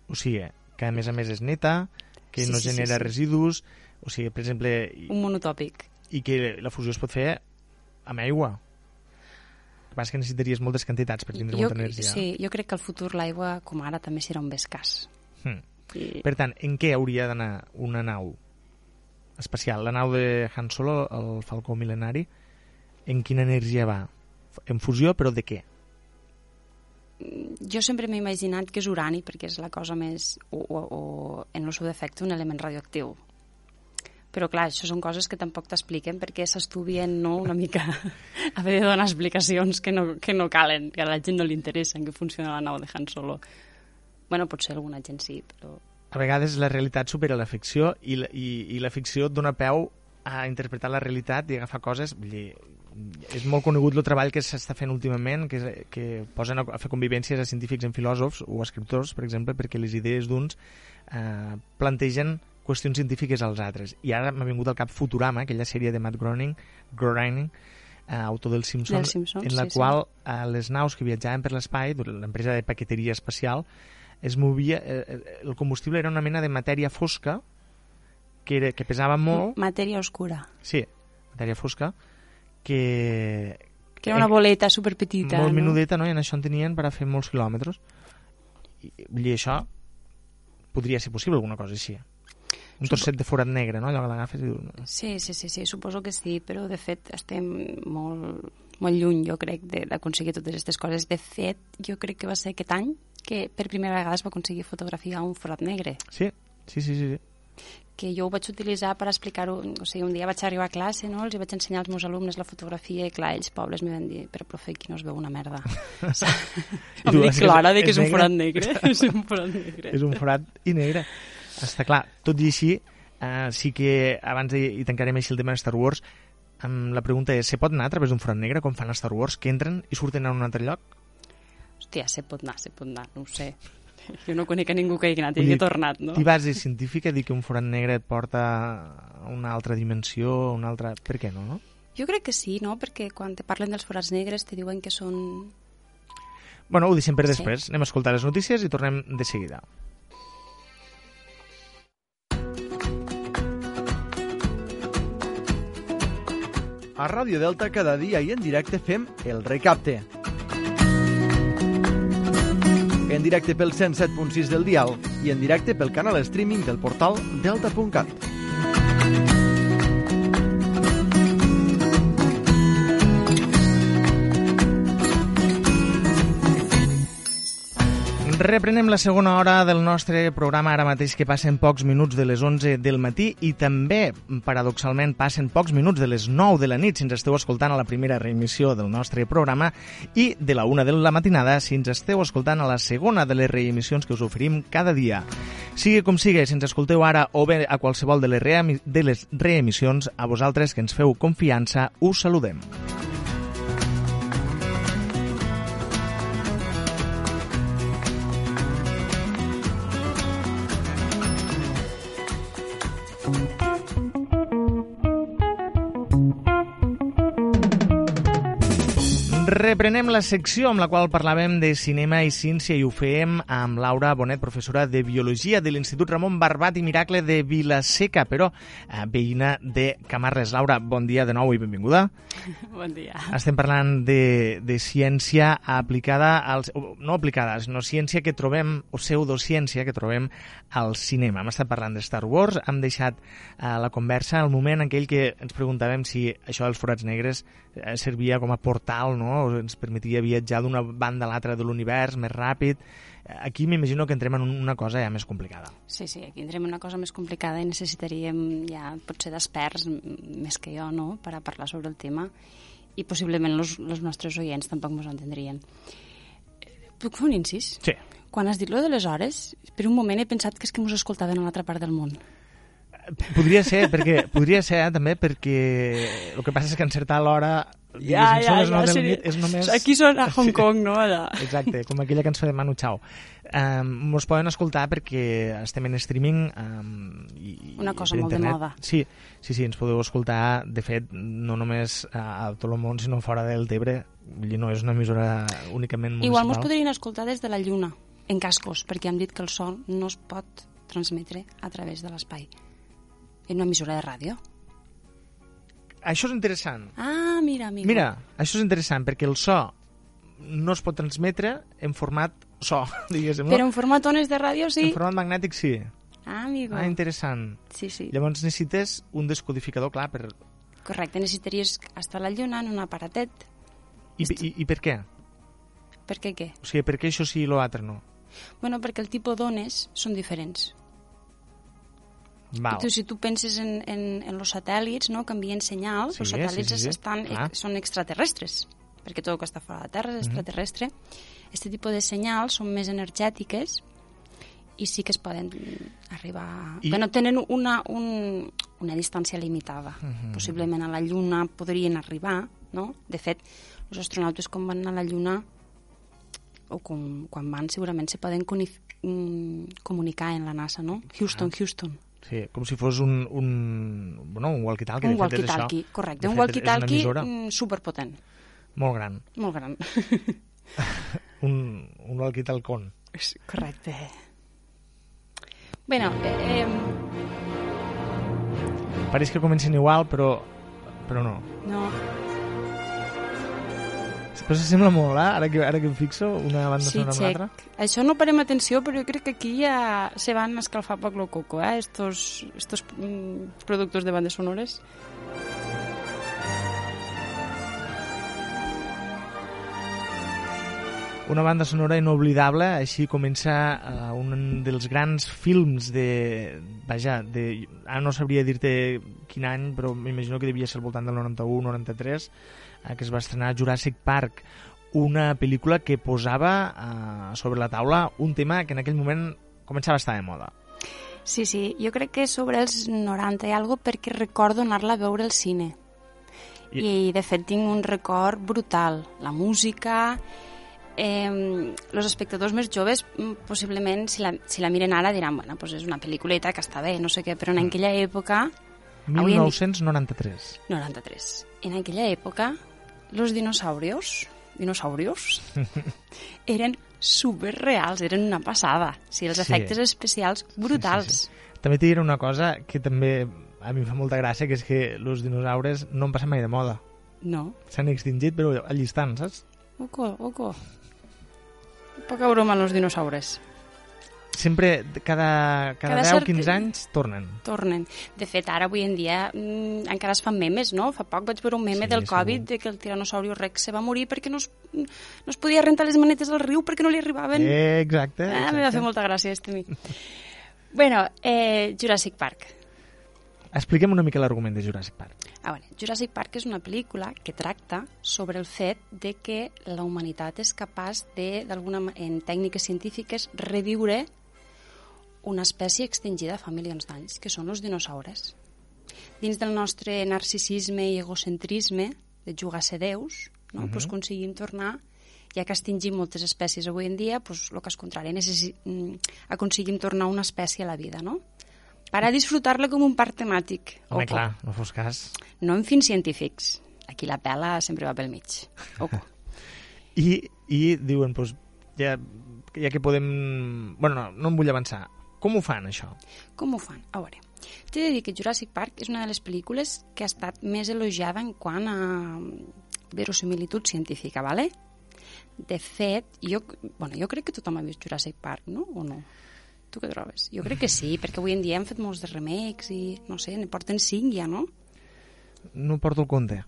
o sigui, que a més a més és neta que Sí, no sí, sí, genera sí. residus o sigui, per exemple Un monotòpic. i que la fusió es pot fer amb aigua el que passa que necessitaries moltes quantitats per tindre jo, molta energia Sí, jo crec que al futur l'aigua, com ara, també serà un bé escàs. Hmm. I... Per tant, en què hauria d'anar una nau espacial? La nau de Han Solo, el Falcó Milenari, en quina energia va? En fusió, però de què? Jo sempre m'he imaginat que és urani, perquè és la cosa més... o, o, o en el seu defecte, un element radioactiu. Però, clar, això són coses que tampoc t'expliquen perquè s'estudien no, una mica haver de donar explicacions que no, que no calen, que a la gent no li interessa en què funciona la nau de Han Solo. Bueno, potser alguna gent sí, però... A vegades la realitat supera la ficció i la, i, i la ficció dona peu a interpretar la realitat i agafar coses... Vull dir, és molt conegut el treball que s'està fent últimament, que, és, que posen a, a fer convivències a científics en filòsofs o escriptors, per exemple, perquè les idees d'uns eh, plantegen qüestions científiques als altres. I ara m'ha vingut al cap Futurama, aquella sèrie de Matt Groening, Groening eh, autor del Simpson, Dels Simpsons, en la sí, sí. qual eh, les naus que viatjaven per l'espai, l'empresa de paqueteria espacial, es movia, eh, eh, el combustible era una mena de matèria fosca que, era, que pesava molt, Matèria oscura. sí, matèria fosca, que, Que era una boleta superpetita, molt no? menudeta, no? i en això en tenien per a fer molts quilòmetres. I, dir, això podria ser possible, alguna cosa així. Un trosset de forat negre, no? Allò que l'agafes i dius... Sí, sí, sí, sí, suposo que sí, però de fet estem molt, molt lluny, jo crec, d'aconseguir totes aquestes coses. De fet, jo crec que va ser aquest any que per primera vegada es va aconseguir fotografiar un forat negre, Sí, sí, sí, sí. sí. Que jo ho vaig utilitzar per explicar-ho, o sigui, un dia vaig arribar a classe, no?, els hi vaig ensenyar als meus alumnes la fotografia i, clar, ells pobres m'hi van dir, però profe, aquí no es veu una merda. Em dic clara que és és un forat negre. és un forat negre. és un forat i negre. Està clar. Tot i així, eh, sí que abans de, i tancarem així el tema de Star Wars, amb la pregunta és, se pot anar a través d'un forat negre, com fan a Star Wars, que entren i surten a un altre lloc? Hòstia, se pot anar, se pot anar, no ho sé. Jo no conec a ningú que hagi anat i dir, tornat, no? Té base científica dir que un forat negre et porta a una altra dimensió, una altra... Per què no, no? Jo crec que sí, no? Perquè quan te parlen dels forats negres te diuen que són... Bueno, ho deixem per Sí. després. Anem a escoltar les notícies i tornem de seguida. A Ràdio Delta cada dia i en directe fem el recapte. En directe pel 107.6 del dial i en directe pel canal streaming del portal delta.cat. Reprenem la segona hora del nostre programa ara mateix que passen pocs minuts de les 11 del matí i també, paradoxalment, passen pocs minuts de les 9 de la nit si ens esteu escoltant a la primera reemissió del nostre programa i de la 1 de la matinada si ens esteu escoltant a la segona de les reemissions que us oferim cada dia. Sigui com sigui, si ens escolteu ara o bé a qualsevol de les, de les reemissions, a vosaltres que ens feu confiança, us saludem. Reprenem la secció amb la qual parlàvem de cinema i ciència i ho fem amb Laura Bonet, professora de Biologia de l'Institut Ramon Barbat i Miracle de Vilaseca, però eh, veïna de Camarles. Laura, bon dia de nou i benvinguda. Bon dia. Estem parlant de, de ciència aplicada, als, no aplicada, sinó ciència que trobem, o pseudociència que trobem al cinema. Hem estat parlant de Star Wars, hem deixat eh, la conversa al moment en aquell que ens preguntàvem si això dels forats negres servia com a portal, no? ens permetia viatjar d'una banda a l'altra de l'univers més ràpid. Eh, Aquí m'imagino que entrem en una cosa ja més complicada. Sí, sí, aquí entrem en una cosa més complicada i necessitaríem ja potser d'experts més que jo, no?, per a parlar sobre el tema i possiblement els, nostres oients tampoc mos entendrien. Eh, Puc fer un incís? Sí. Quan has dit lo de les hores, per un moment he pensat que és que mos escoltaven a l'altra part del món. Podria ser, perquè, podria ser eh, també perquè el que passa és que encertar l'hora Ja, ja, ja, 9 de la seria- nit, és només... Aquí són a Hong Kong, no? Allà. Exacte, com aquella cançó de Manu Chao. Um, mos poden escoltar perquè estem en streaming um, i, Una cosa molt de internet. moda. Sí, sí, sí, ens podeu escoltar, de fet, no només a, a tot el món, sinó fora del Tebre. No és una emissora únicament municipal. Igual mos podrien escoltar des de la Lluna, en cascos, perquè hem dit que el son no es pot transmetre a través de l'espai. En una emissora de ràdio. Això és interessant. Ah, mira, amigo. Mira, això és interessant, perquè el so no es pot transmetre en format so, diguéssim. Però en format ones de ràdio sí. En format magnètic sí. Ah, amigo. Ah, interessant. Sí, sí. Llavors necessites un descodificador, clar, per... Correcte, necessitaries estar a la lluna en un aparatet. I, i, i per què? Per què què? O sigui, per què això sí i l'altre no? Bueno, perquè el tipus d'ones són diferents. Val. Tu, si tu penses en, en, en los satèl·lits, no?, que envien senyals, Sí, els sí, satèl·lits sí, sí. Estan, Clar. eh, són extraterrestres, perquè tot el que està fora de la Terra és extraterrestre. Este tipus de senyals són més energètiques i sí que es poden arribar... I-. Bueno, tenen una, un, una distància limitada. Possiblement a la Lluna podrien arribar, no? De fet, els astronautes quan van a la Lluna o com, quan van segurament se poden mm, comunicar en la NASA, no? Houston, Houston. Sí, com si fos un, un, bueno, un walkie-talkie. Un walkie-talkie, correcte. De Un walkie-talkie mm, superpotent, molt gran. molt gran. Un, un walkie-talcon. correcte. Bueno, eh, eh, Pareix que comencen igual, però, però no. no, Però s'assembla molt, eh? Ara que, ara que em fixo, una banda sí, sonora amb l'altra. Això no parem atenció, però jo crec que aquí ja se van a escalfar poc lo coco, eh? Estos, estos mm, productos de bandes sonores. Una banda sonora inoblidable, així comença uh, un dels grans films de... Vaja, de, ara no sabria dir-te quin any, però m'imagino que devia ser al voltant del 91-93, uh, que es va estrenar Jurassic Park, una pel·lícula que posava uh, sobre la taula un tema que en aquell moment començava a estar de moda. Sí, sí, jo crec que sobre els 90 i algo perquè recordo anar-la a veure al cine. I- I... De fet, tinc un record brutal. La música... Eh, los espectadors més joves, mm, possiblement, si la, si la miren ara, diran, bueno, pues és una pel·lículeta que està bé, no sé què, però en aquella època... Avui en di- 1993. 93. En aquella època, los dinosaurios, dinosaurios, eren superreals, eren una passada. O sigui, els Sí. efectes especials brutals. També t'hi diré una cosa que també a mi em fa molta gràcia, que és que els dinosaures no en passen mai de moda. No? S'han extingit, però allí estan, saps? Oco, oco. Poca broma els dinosaures. Sempre, cada, cada, Cada 10 o cert- 15 anys, tornen. tornen. De fet, ara avui en dia mm, encara es fan memes, no? Fa poc vaig veure un meme Sí, del segur. Covid de que el tiranosaurio rex se va morir perquè no es, no es podia rentar les manetes al riu perquè no li arribaven. Eh, exacte. Ah, me va exacte. fer molta gràcia, este mi. bueno, eh, Jurassic Park. Expliquem una mica l'argument de Jurassic Park. A veure, Jurassic Park és una pel·lícula que tracta sobre el fet de que la humanitat és capaç de, d'alguna en tècniques científiques, reviure una espècie extingida fa milions d'anys, que són els dinosaures. Dins del nostre narcisisme i egocentrisme de jugar a ser déus, no? pues aconseguim tornar ja que extingim moltes espècies avui en dia, pues, el cas contrari, necessi... mm, aconseguim tornar una espècie a la vida, no? Per a disfrutar-la com un parc temàtic. Home, Ojo. clar, no fos cas. No en fins científics. Aquí la pela sempre va pel mig. I, i diuen, doncs, ja, ja que podem... Bueno, no, no em vull avançar. Com ho fan, això? Com ho fan? A veure, t'he de dir que Jurassic Park és una de les pel·lícules que ha estat més elogiada en quant a verosimilitud científica, ¿vale? De fet, jo, bueno, jo crec que tothom ha vist Jurassic Park, no? O no? Tu què trobes? Jo crec que sí, perquè avui en dia han fet molts de remakes i, no sé, ne porten cinc ja, no? No porto el compte.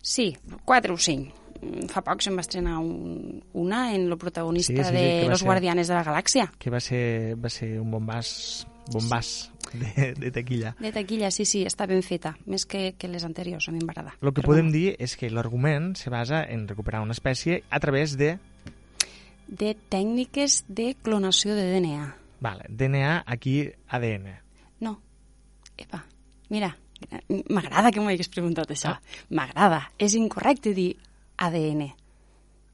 Sí, quatre o cinc. Mm, Fa poc se'n va estrenar un, una en el protagonista Sí, sí, sí, de Los ser- Guardianes de la Galàxia. Que va ser, va ser un bombàs, bombàs de, de taquilla. De taquilla, sí, sí, està ben feta, més que, que les anteriors, a mi m'agrada. El que Però podem bueno, dir és que l'argument se basa en recuperar una espècie a través de De tècniques de clonació de DNA. vale, DNA, aquí ADN. No, epa, mira, m'agrada que m'ho hagués preguntat això. Ah. M'agrada, és incorrecte dir ADN.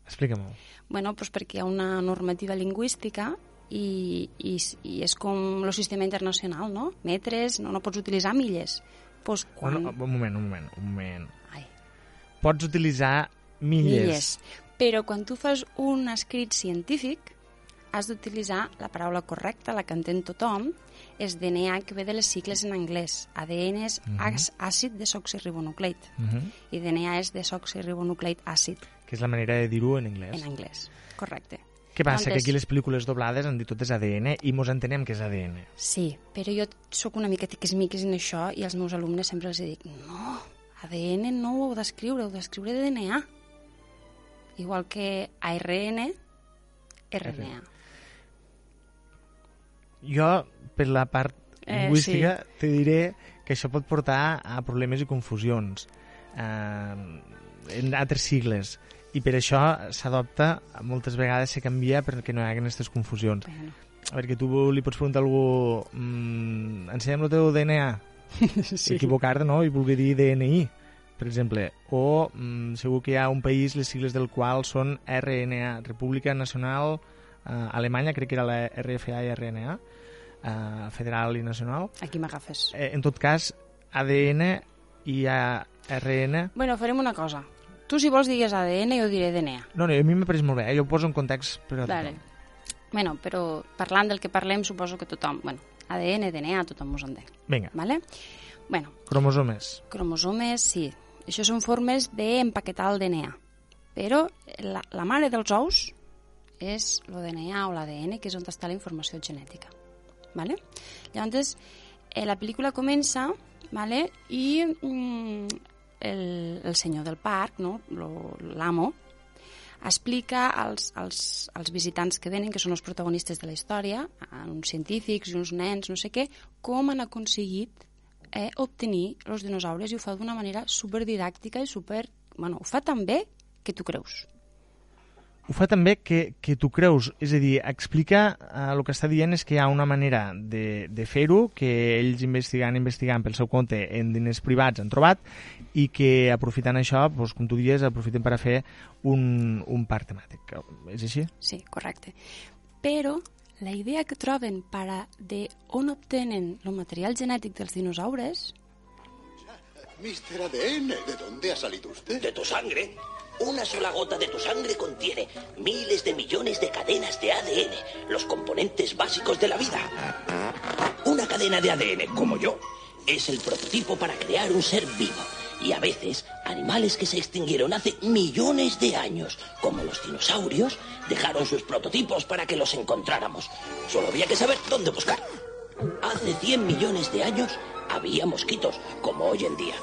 Explica-m'ho. Bueno, doncs perquè hi ha una normativa lingüística i, i, i és com el sistema internacional, no? Metres, no, no pots utilitzar milles. Doncs quan... Bueno, un moment, un moment, un moment. Ai, Pots utilitzar milles. milles. Però quan tu fas un escrit científic, has d'utilitzar la paraula correcta, la que entén tothom, és DNA, que ve de les sigles en anglès. ADN és às- àcid desoxirribonucleic Mhm. i DNA és desoxirribonucleic àcid Que és la manera de dir-ho en anglès. en anglès. Correcte. Què passa? Que Llavors- aquí les pel·lícules doblades han dit tot és ADN i mos entenem que és ADN. Sí, però jo sóc una mica tiquismiquis en això i als meus alumnes sempre els dic no, ADN no ho heu d'escriure, heu d'escriure DNA. Igual que ARN, RNA. Jo, per la part Eh, lingüística, te diré que això pot portar a problemes i confusions eh, en altres sigles i per això s'adopta, moltes vegades se canvia perquè no hi hagi aquestes confusions. Bueno, A veure, que tu li pots preguntar a algú mm, ensenya'm el teu DNA sí. equivocar-te, no? I vulgui dir DNI, per exemple. O mm, segur que hi ha un país, les sigles del qual són RNA, República Nacional eh, Alemanya, crec que era la RFA i RNA, eh, federal i nacional. aquí m'agafes. Eh, en tot cas, ADN i ARN... Bueno, farem una cosa. Tu, si vols, digues ADN, jo diré DNA. No, no, a mi m'apareix molt bé, eh? jo ho poso en context per a Vale. Bueno, però parlant del que parlem, suposo que tothom... Bueno, ADN, DNA, tothom us entén. Vinga, Vale? Bueno, cromosomes. cromosomes, sí. Això són formes d'empaquetar el DNA. Però la, la mare dels ous és el DNA o l'ADN, que és on està la informació genètica. Vale? Llavors, eh, la pel·lícula comença vale? i mm, el, el senyor del parc, no? L'amo, explica als, als, als visitants que venen, que són els protagonistes de la història, uns científics uns nens, no sé què, com han aconseguit eh, obtenir els dinosaures i ho fa d'una manera superdidàctica i super... Bueno, ho fa tan bé que tu creus. Ho fa també que, que tu creus, és a dir, explica, eh, el que està dient és que hi ha una manera de, de fer-ho, que ells investigant, investigant pel seu compte en diners privats han trobat, i que aprofitant això, doncs, com tu dies, aprofiten per a fer un, un parc temàtic. És així? Sí, correcte. Però la idea que troben per a de on obtenen el material genètic dels dinosaures Mister ADN, ¿de dónde ha salido usted? ¿De tu sangre? Una sola gota de tu sangre contiene miles de millones de cadenas de ADN, los componentes básicos de la vida. Una cadena de ADN, como yo, es el prototipo para crear un ser vivo. y a veces animales que se extinguieron hace millones de años, como los dinosaurios, dejaron sus prototipos para que los encontráramos. Solo había que saber dónde buscar. Hace 100 millones de años había mosquitos, como hoy en día.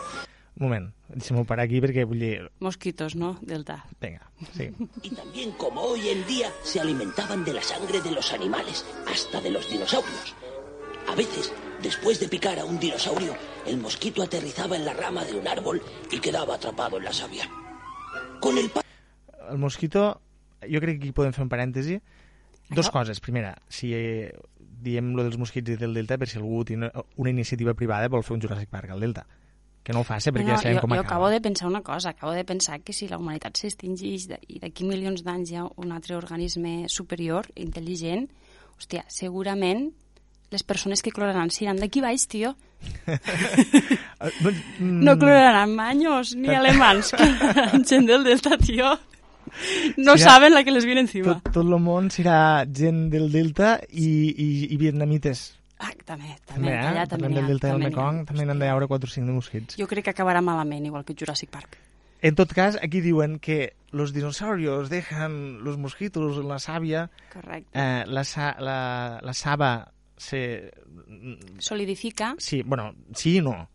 Un moment, deixem-ho parar aquí perquè vull dir... Mosquitos, ¿no? Delta. Vinga, sí. Y también como hoy en día se alimentaban de la sangre de los animales, hasta de los dinosaurios. A veces, después de picar a un dinosaurio, el mosquito aterrizaba en la rama de un árbol y quedaba atrapado en la savia. Con el pa- El mosquito, jo crec que aquí podem fer un parèntesi. Dos coses. Primera, si eh, diem lo dels mosquits i del Delta, per si algú té una, una iniciativa privada vol fer un Jurassic Park al Delta. Que no ho faci perquè No, ja sabem jo, com jo acaba. acabo de pensar una cosa, acabo de pensar que si la humanitat s'extingeix i d'aquí milions d'anys hi ha un altre organisme superior, intel·ligent, hòstia, segurament les persones que cloraran seran d'aquí baix, tio. No cloraran manyos ni alemans, cloraran gent del delta, tio. No Serà- saben la que les viene encima. tot, tot el món serà gent del Delta i, i, i vietnamites. Ah, també, també, També, eh? allà també Parlem n'hi ha, del Delta del també n'hi ha. Mekong, també n'han d'haure 4 o 5 de mosquits. Jo crec que acabarà malament, igual que Jurassic Park. En tot cas, aquí diuen que los dinosaurios dejan los mosquitos en la savia, Correcte. eh, la, sa la, la saba se... Solidifica. Sí, bueno, sí i no.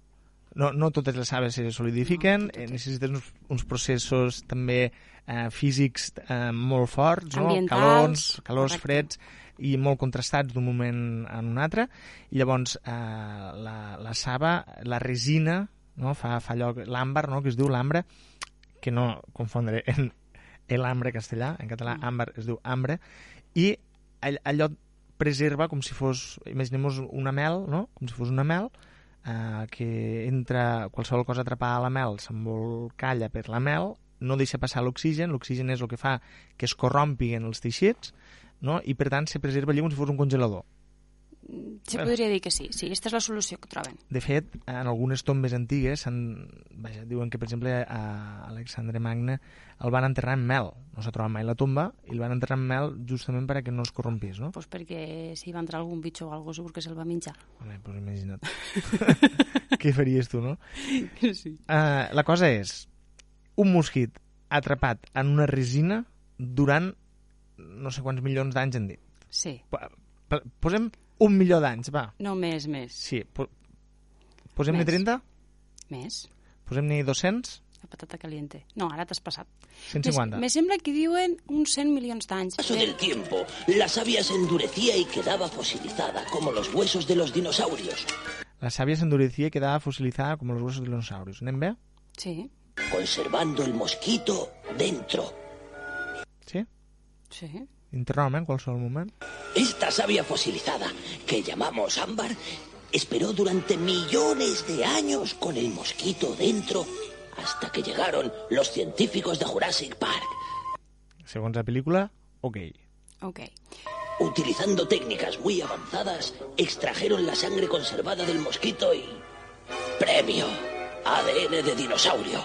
No, no totes les saves se solidifiquen, no, eh, necessiten uns, uns processos també eh, físics eh, molt forts, no? Calors, calors correcte. freds i molt contrastats d'un moment en un altre, i llavors eh, la, la saba, la resina, no? fa, fa allò, l'àmbar, no? que es diu l'ambre, que no confondre en l'ambre castellà, en català àmbar es diu ambre, i all- allò preserva com si fos, imaginem una mel, no? com si fos una mel, eh, que entra qualsevol cosa atrapada a la mel s'embolcalla per la mel, no deixa passar l'oxigen, l'oxigen és el que fa que es corrompiguen els teixits, no? i per tant se preserva allí com si fos un congelador. Se podria dir que sí, sí, aquesta és la solució que troben. De fet, en algunes tombes antigues vaja, diuen que, per exemple, a Alexandre Magne el van enterrar en mel. No s'ha trobat mai la tomba i el van enterrar en mel justament perquè no es corrompís, no? Pues perquè si va entrar algun bitxo o algo segur que se'l va menjar. Home, pues imagina't. Què faries tu, no? Sí. Uh, la cosa és un mosquit atrapat en una resina durant no sé quants milions d'anys han dit. Sí. Posem un milió d'anys, va. No, més, més. Sí, po posem-ne Més. 30? Més. Posem-ne 200? La patata caliente. No, ara t'has passat. 150. Me, me sembla que diuen uns 100 milions d'anys. paso del tiempo, la savia se endurecía y quedaba fosilizada, como los huesos de los dinosaurios. La savia s'endurecía y quedaba fosilizada como los huesos de los dinosaurios. Anem bé? Sí, conservando el mosquito dentro. Sí? Interroga'm en qualsevol moment. Esta savia fosilizada, que llamamos ámbar, esperó durante millones de años con el mosquito dentro hasta que llegaron los científicos de Jurassic Park. Segons la pel·lícula, ok. Ok. Utilizando técnicas muy avanzadas, extrajeron la sangre conservada del mosquito y... ¡Premio! ADN de dinosaurio.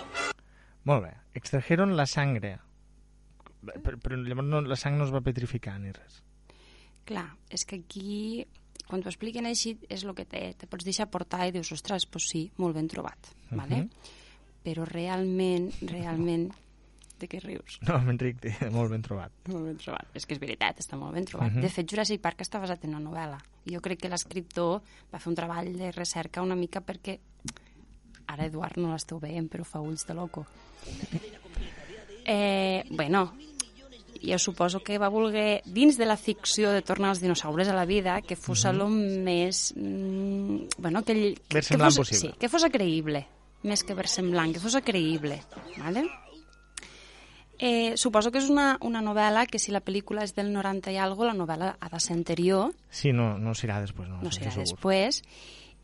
Molt bé. Extrajeron la sangre. Però, però llavors no, la sang no es va petrificar ni res. Clar, és que aquí, quan t'ho expliquen així, és el que te, te pots deixar portar i dius, ostres, pues sí, molt ben trobat, vale? Però realment, realment, de què rius? No, Enric, té molt ben trobat. Molt ben trobat. És que és veritat, està molt ben trobat. Mhm. De fet, Jurassic Park està basat en una novel·la. Jo crec que l'escriptor va fer un treball de recerca una mica perquè... Ara, Eduard, no l'esteu veient, però fa ulls de loco. Eh, bueno, jo suposo que va voler, dins de la ficció de tornar els dinosaures a la vida, que fos mm -hmm. més... Mm, bueno, que, ell- que, Versemblant fos, possible. Sí, que fos creïble, més que versemblant, que fos creïble, ¿vale? Eh, suposo que és una, una novel·la que si la pel·lícula és del 90 i algo, la novel·la ha de ser anterior, Sí, no, no serà després, no. no serà segur. després,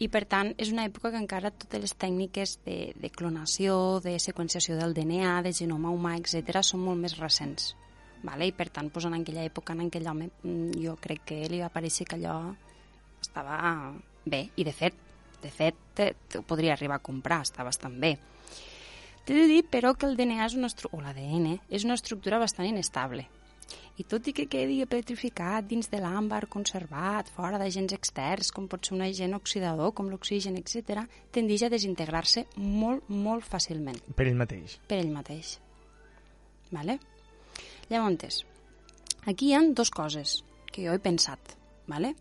i per tant és una època que encara totes les tècniques de, de clonació, de seqüenciació del DNA, de genoma humà, etc són molt més recents. Vale? I per tant, doncs, en aquella època, en aquell home, mm, jo crec que li va parèixer que allò estava bé, i de fet, de fet, te, te ho podria arribar a comprar, està bastant bé. T'he de dir, però, que el DNA és una o l'ADN és una estructura bastant inestable. I tot i que quedi petrificat dins de l'àmbar, conservat, fora d'agents externs, com pot ser un agent oxidador, com l'oxigen, etc., tendeix a desintegrar-se molt, molt fàcilment Per ell mateix. per ell mateix. Vale? Llavors, aquí hi ha dos coses que jo he pensat. Vale?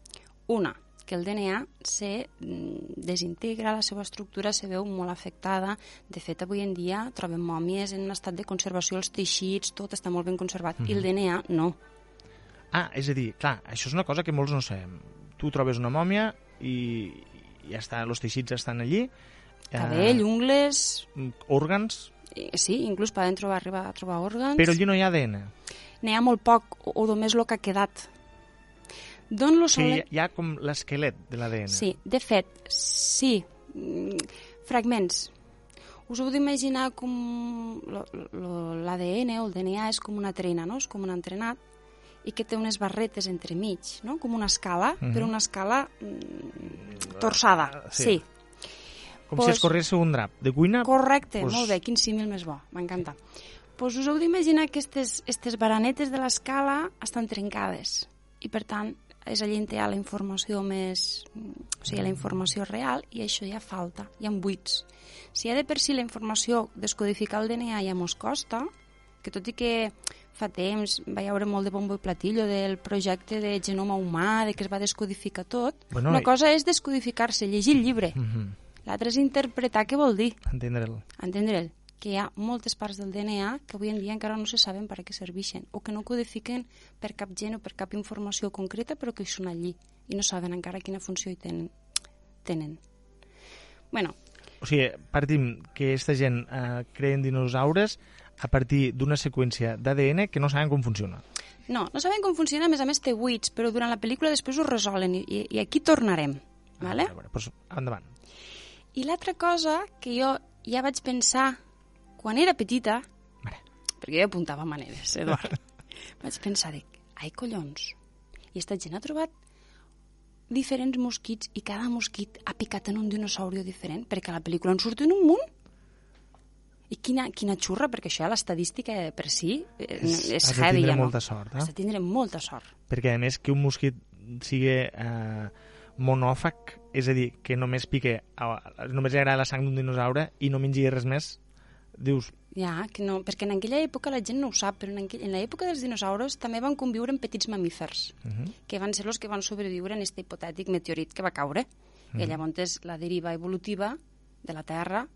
Una, que el DNA se mm, desintegra, la seva estructura se veu molt afectada. De fet, avui en dia trobem mòmies en un estat de conservació, els teixits, tot està molt ben conservat, i el DNA no. Ah, és a dir, clar, això és una cosa que molts no sabem. Tu trobes una mòmia i, i ja està, els teixits estan allí. Cabell, ungles... òrgans, eh, Sí, inclús poden trobar, arribar a trobar òrgans. però allí no hi ha ADN. N'hi ha molt poc, o, o només el que ha quedat. D'on lo solen... hi ha, hi ha com l'esquelet de l'ADN. Sí, de fet, sí, mm, fragments. Us heu d'imaginar com l'ADN o el DNA és com una trena, no? És com un entrenat i que té unes barretes entremig, no? Com una escala, Mhm. però una escala mm, torçada, sí. sí. Com Pues- si es corrés un drap de cuina. Correcte, pues- molt bé, quin símil més bo, m'encanta. Pues us heu d'imaginar que aquestes, aquestes baranetes de l'escala estan trencades i per tant és allà on hi ha la informació més... o sigui, la informació real i això ja falta, hi ha buits. Si ja de per si la informació, descodificar el DNA ja mos costa, que tot i que fa temps va hi haure molt de bombo i platillo del projecte de genoma humà, de que es va descodificar tot, Bueno, una i- cosa és descodificar-se, llegir el llibre, Mhm, l'altra és interpretar què vol dir Entendre'l. entendre'l, que hi ha moltes parts del DNA que avui en dia encara no se saben per a què serveixen o que no codifiquen per cap gen o per cap informació concreta però que hi són allí i no saben encara quina funció hi tenen. tenen. bueno, O sigui, partim que aquesta gent eh, creen dinosaures a partir d'una seqüència d'ADN que no saben com funciona. no, no saben com funciona, a més a més té buits, però durant la pel·lícula després ho resolen i, i, aquí tornarem. Vale? A veure, doncs, endavant. I l'altra cosa que jo ja vaig pensar quan era petita, Mare. perquè jo apuntava maneres, Eduard, vaig pensar, dic, ai collons, i esta gent ha trobat diferents mosquits i cada mosquit ha picat en un dinosaurio diferent, perquè a la pel·lícula en surten un munt. I quina, quina xurra, perquè això l'estadística per si eh, És- és, has de heavy, tindre ja no? molta sort, eh? Has de tindre molta sort. Perquè, a més, que un mosquit sigui eh, monòfag, és a dir, que només pique, només li agrada la sang d'un dinosaure i no mengi res més, dius, Ja, que no, perquè en aquella època la gent no ho sap, però en, aquell, en l'època dels dinosaures també van conviure amb petits mamífers, uh -huh. que van ser els que van sobreviure en aquest hipotètic meteorit que va caure. I llavors la deriva evolutiva de la Terra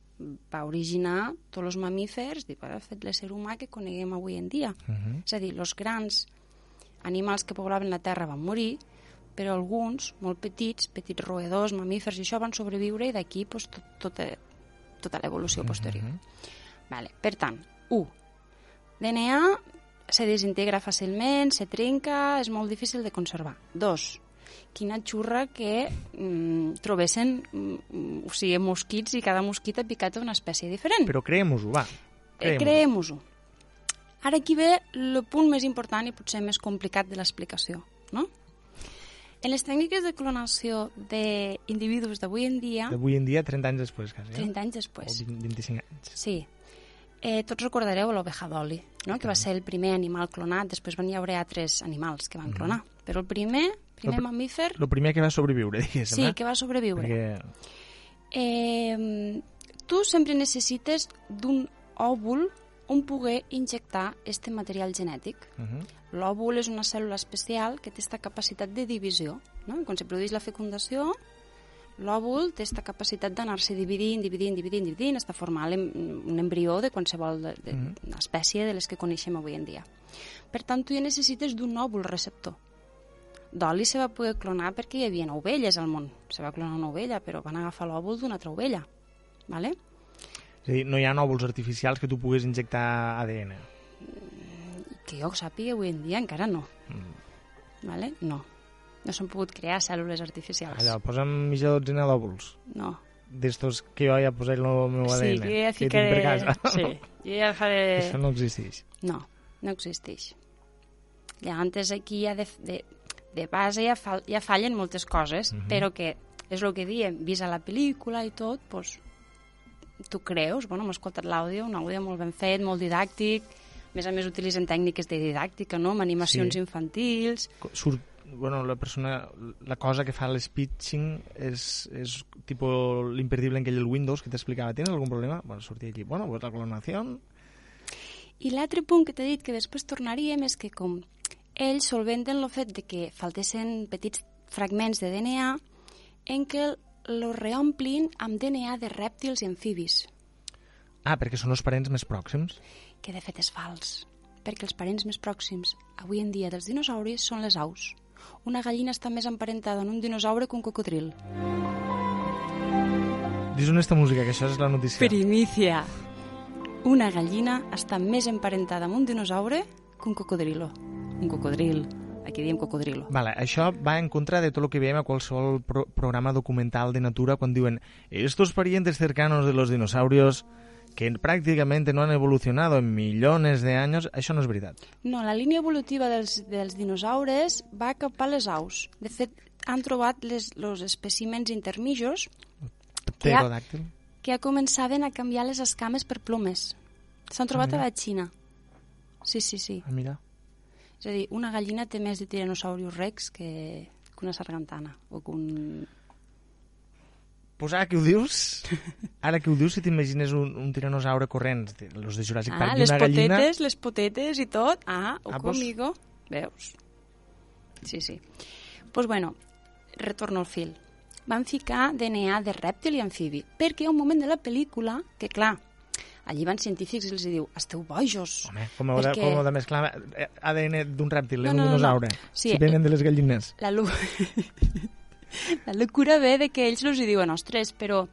va originar tots els mamífers i va fet l'ésser humà que coneguem avui en dia. uh -huh. És a dir, els grans animals que poblaven la Terra van morir, però alguns, molt petits, petits roedors, mamífers i això, van sobreviure i d'aquí pues, tot, tota, tota l'evolució posterior. Vale. Per tant, 1. DNA se desintegra fàcilment, se trenca, és molt difícil de conservar. 2. Quina xurra que mm, trobessin mm, o sigui, mosquits i cada mosquit ha picat una espècie diferent. però creem-ho, va. Eh, Creem-ho. Ara aquí ve el punt més important i potser més complicat de l'explicació, no? En les tècniques de clonació d'individus d'avui en dia, D'avui en dia, 30 anys després, quasi. 30 anys O després, 20, 25 anys. sí, eh, tots recordareu l'oveja Dolly, no? que va ser el primer animal clonat, després van hi haure altres animals que van clonar, però el primer, primer El pr- mamífer, El primer que va sobreviure, diguéssim, sí, eh? que va sobreviure. Perquè... Eh, tu sempre necessites d'un òvul on poder injectar este material genètic. Uh -huh. L'òvul és una cèl·lula especial que té aquesta capacitat de divisió. No? Quan se produeix la fecundació, l'òvul té aquesta capacitat d'anar-se dividint, dividint, dividint, dividint, hasta formar un embrió de qualsevol de, de, una espècie de les que coneixem avui en dia. Per tant, tu ja necessites d'un òvul receptor. Dolly se va poder clonar perquè hi havia ovelles al món. Se va clonar una ovella, però van agafar l'òvul d'una altra ovella. Vale? És a dir, no hi ha òvuls artificials que tu puguis injectar ADN. Que jo sàpiga avui en dia encara no. Mm. Vale? No. No s'han pogut crear cèl·lules artificials. Allò, posa'm mitja dotzena d'òvuls. No. D'estos que jo ja posaré el meu Sí, ADN. que ja que tinc ficaré... per casa. Sí, jo ja faré... Això no existeix. No, no existeix. Llavors aquí ja de, de, de base ja, fal, ja fallen moltes coses, Mhm. però que és el que diem, vist a la pel·lícula i tot, doncs, tu creus, bueno, hem escoltat l'àudio, un àudio molt ben fet, molt didàctic, A més a més utilitzen tècniques de didàctica, no? Amb animacions Sí. infantils. Surt, bueno, la persona, la cosa que fa l'speeching és, és tipo l'imperdible en aquell del Windows que t'explicava, ¿tienes algun problema? Bueno, sortia aquí, bueno, pues la clonación... I l'altre punt que t'he dit que després tornaríem és que com ells solventen el fet de que faltessin petits fragments de DNA en què los reomplin amb DNA de rèptils i amfibis, Ah, perquè són els parents més pròxims. Que de fet és fals, perquè els parents més pròxims avui en dia dels dinosauris són les aus. Una gallina està més emparentada en un dinosaure que un cocodril. Dis on esta música, que això és la notícia. Primicia. Una gallina està més emparentada amb un dinosaure que un cocodrilo. Un cocodril. Aquí diem cocodrilo. Vale, això va en contra de tot el que veiem a qualsevol pro programa documental de natura quan diuen estos parientes cercanos de los dinosaurios que prácticamente no han evolucionado en millones de años, això no és veritat. No, la línia evolutiva dels, dels dinosaures va cap a les aus. De fet, han trobat les, los espècimens intermijos que, ha, que ja començaven a canviar les escames per plomes. S'han trobat a la Xina. Sí, sí, sí. Ah, mira. És a dir, una gallina té més de Tyrannosaurus rex que, que una sargantana o que un... Pues ara que ho dius, ara que ho dius, si t'imagines un, un tiranosaure corrent, de- los de Jurassic Ah, Park, i les una gallina... potetes, les potetes i tot. Ah, o Ah, ah, pues-. Veus? Sí, sí. Pues bueno, retorno al fil. Van ficar DNA de rèptil i amfibi, perquè hi ha un moment de la pel·lícula que, clar, allí van científics i els diu, esteu bojos. Home, com ho, de, Perquè- com ho de mesclar eh, ADN d'un rèptil, No, no, no, d'un no, no. dinosaure. Sí, si venen de les gallines. La, lu... la locura ve de que ells els hi diuen, ostres, però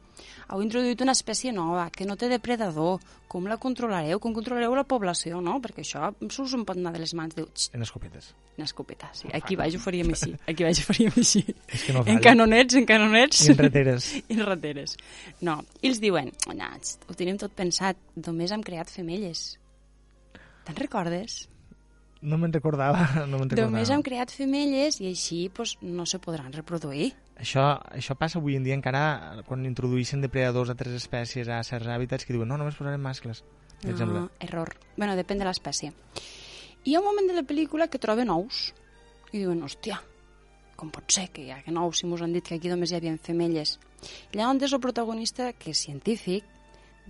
heu introduït una espècie nova, que no té depredador, com la controlareu, com controlareu la població, no? Perquè això se us en pot anar de les mans, diu, "Xt, En escopetes. una escopeta, sí. Aquí baix ho faríem així, aquí baix ho faríem així. És que no en canonets, en canonets. I en reteres. I en rateres. No, i els diuen, ho tenim tot pensat, només hem creat femelles. Te'n recordes? No me'n recordava, no me'n recordava. Només hem creat femelles i així pues, no se podran reproduir. Això, això passa avui en dia encara quan introdueixen depredadors a altres espècies a certs hàbitats que diuen no, només posarem mascles, per exemple. No, error. Bueno, depèn de l'espècie. Hi ha un moment de la pel·lícula que troben ous i diuen, hòstia, com pot ser que hi ha nous si mos han dit que aquí només hi havia femelles? Llavors el protagonista, que és científic,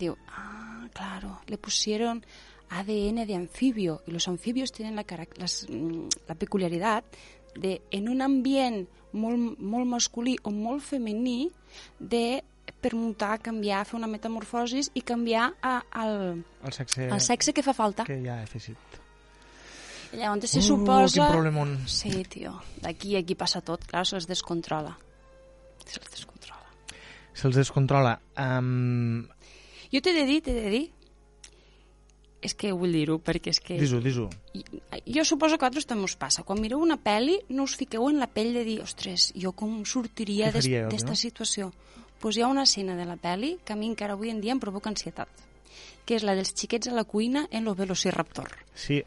diu, ah, claro, le pusieron ADN de anfibio y los anfibios tienen la, las, mm, la peculiaridad de, en un ambient molt, molt masculí o molt femení, de permutar, canviar, fer una metamorfosis i canviar a, al, El sexe, el sexe que fa falta. que ja he afegit. I llavors se Uh, suposa... quin problemón. Sí, tio. D'aquí a aquí passa tot. Clar, se'ls descontrola. Se'ls descontrola. Se'ls descontrola. Um, Jo t'he de dir, t'he de dir... És que vull dir-ho, perquè és que... Dis-ho, dis-ho. Jo suposo que a vosaltres també us passa. Quan mireu una pel·li, no us fiqueu en la pell de dir ostres, jo com sortiria d'es- d'esta no? situació? Doncs pues hi ha una escena de la pel·li que a mi encara avui en dia em provoca ansietat, que és la dels xiquets a la cuina en lo velociraptor. Sí,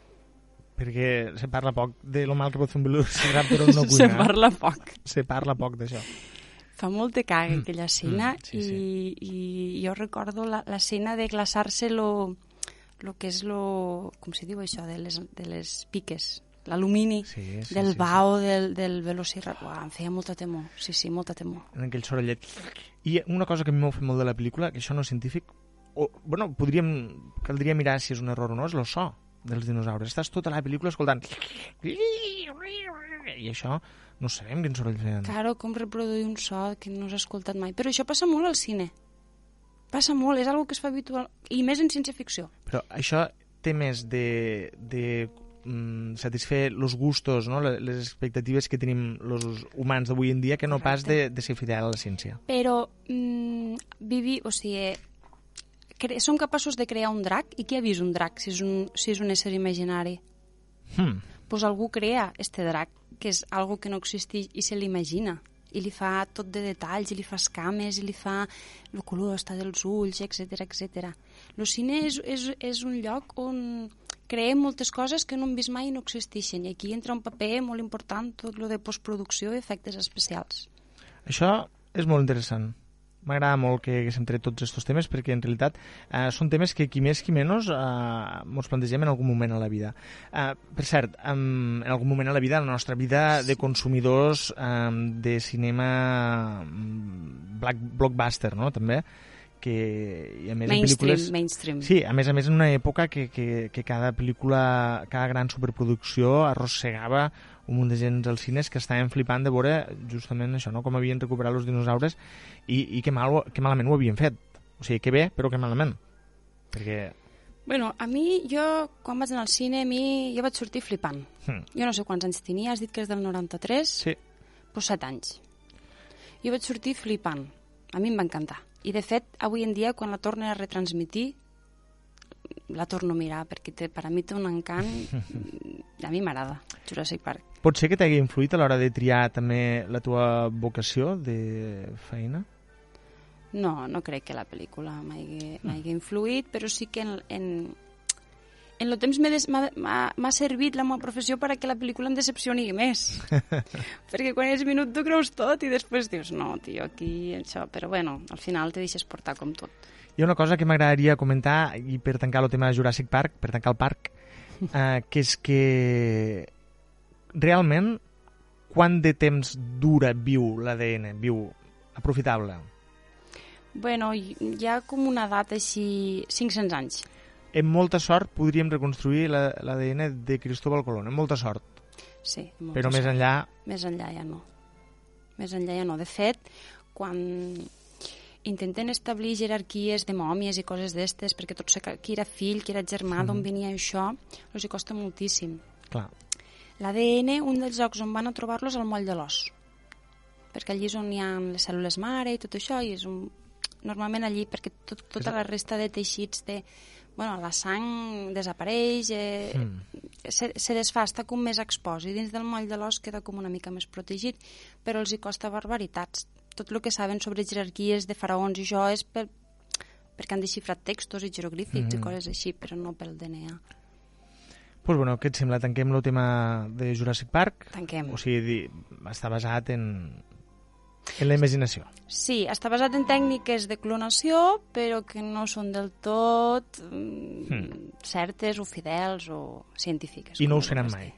perquè se parla poc de lo mal que pot fer un velociraptor en una cuina. Se parla poc. Se parla poc d'això. Fa molt de caga aquella escena mm, sí, i, sí. i jo recordo la- l'escena de glaçar-se lo, lo que és lo... com se diu això? De les, de les piques. L'alumini Sí, sí, del sí, bao del, del velociraptor. Uah, em feia molta temor. Sí, sí, molta temor. en aquell sorollet. I una cosa que a mi m'ho fet molt de la pel·lícula, que això no és científic, o, bueno, podríem, caldria mirar si és un error o no, és el so dels dinosaures. Estàs tota la pel·lícula escoltant... I això no sabem quin soroll feien. Claro, com reproduir un so que no has escoltat mai. Però això passa molt al cine. Passa molt, és algo que es fa habitual. I més en ciència-ficció. Però això té més de, de mm, satisfer los gustos, no? le- les expectatives que tenim els humans d'avui en dia, que no pas de, de ser fidel a la ciència. Però mm, vivi, o sigui, cre som capaços de crear un drac? I qui ha vist un drac si és un, si és un ésser imaginari? Hmm. Pues algú crea este drac, que és algo que no existeix i se l'imagina. I li fa tot de detalls, i li fa escames, i li fa el color està dels ulls, etc etc. El cine és, és, és un lloc on creem moltes coses que no hem vist mai i no existeixen. I aquí entra un paper molt important tot lo de postproducció i efectes especials. Això és molt interessant. M'agrada molt que haguéssim tret tots aquests temes perquè en realitat eh, són temes que qui més qui menys eh, ens plantegem en algun moment a la vida. Eh, per cert, en, en algun moment a la vida, la nostra vida de consumidors eh, de cinema mm, black, blockbuster, no?, també, que i a més Mainstream, pel·lícules... mainstream. Sí, a més a més en una època que, que, que cada pel·lícula, cada gran superproducció arrossegava un munt de gent als cines que estaven flipant de veure justament això, no? com havien recuperat els dinosaures i, i que, mal, que malament ho havien fet. O sigui, que bé, però que malament. Perquè... Bueno, a mi, jo, quan vaig anar al cine, a mi, jo vaig sortir flipant. Hmm. Jo no sé quants anys tenia, has dit que és del 93? Sí. Pues 7 anys. Jo vaig sortir flipant. A mi em va encantar. I, de fet, avui en dia, quan la tornen a retransmitir, la torno a mirar, perquè té, per a mi té un encant... a mi m'agrada, Jurassic Park. Pot ser que t'hagi influït a l'hora de triar també la tua vocació de feina? No, no crec que la pel·lícula m'hagi m'hagi influït, però sí que en, en, en el temps m'ha servit la meva professió per a que la pel·lícula em decepcioni més. Perquè quan és minut tu creus tot i després dius, no, tio, aquí això... Però bueno, al final te deixes portar com tot. Hi ha una cosa que m'agradaria comentar, i per tancar el tema de Jurassic Park, per tancar el parc, eh, que és que realment quant de temps dura, viu l'ADN, viu aprofitable? Bueno, hi ha com una data així... 500 anys. Amb molta sort podríem reconstruir la- l'ADN de Cristóbal Colón, amb molta sort. Sí. molta Però més sort. enllà, Més enllà ja no. Més enllà ja no. De fet, quan intenten establir jerarquies de mòmies i coses d'estes, perquè tot qui era fill, qui era germà, d'on venia això, els hi costa moltíssim. clar, L'ADN, un dels llocs on van a trobar-lo és al moll de l'os, perquè allí és on hi ha les cèl·lules mare i tot això, i és un... normalment allí, perquè tot, tota la resta de teixits de... Bueno, la sang desapareix, eh, Mm. se, se desfà, està com més expost, i dins del moll de l'os queda com una mica més protegit, però els hi costa barbaritats. Tot el que saben sobre jerarquies de faraons i això és per, perquè han desxifrat textos i jeroglífics Mhm. i coses així, però no pel DNA. Pues bueno, què et sembla? Tanquem el tema de Jurassic Park? Tanquem. O sigui, està basat en, en la imaginació. Sí, està basat en tècniques de clonació, però que no són del tot mm, Hmm. certes o fidels o científiques. I no ho seran mai.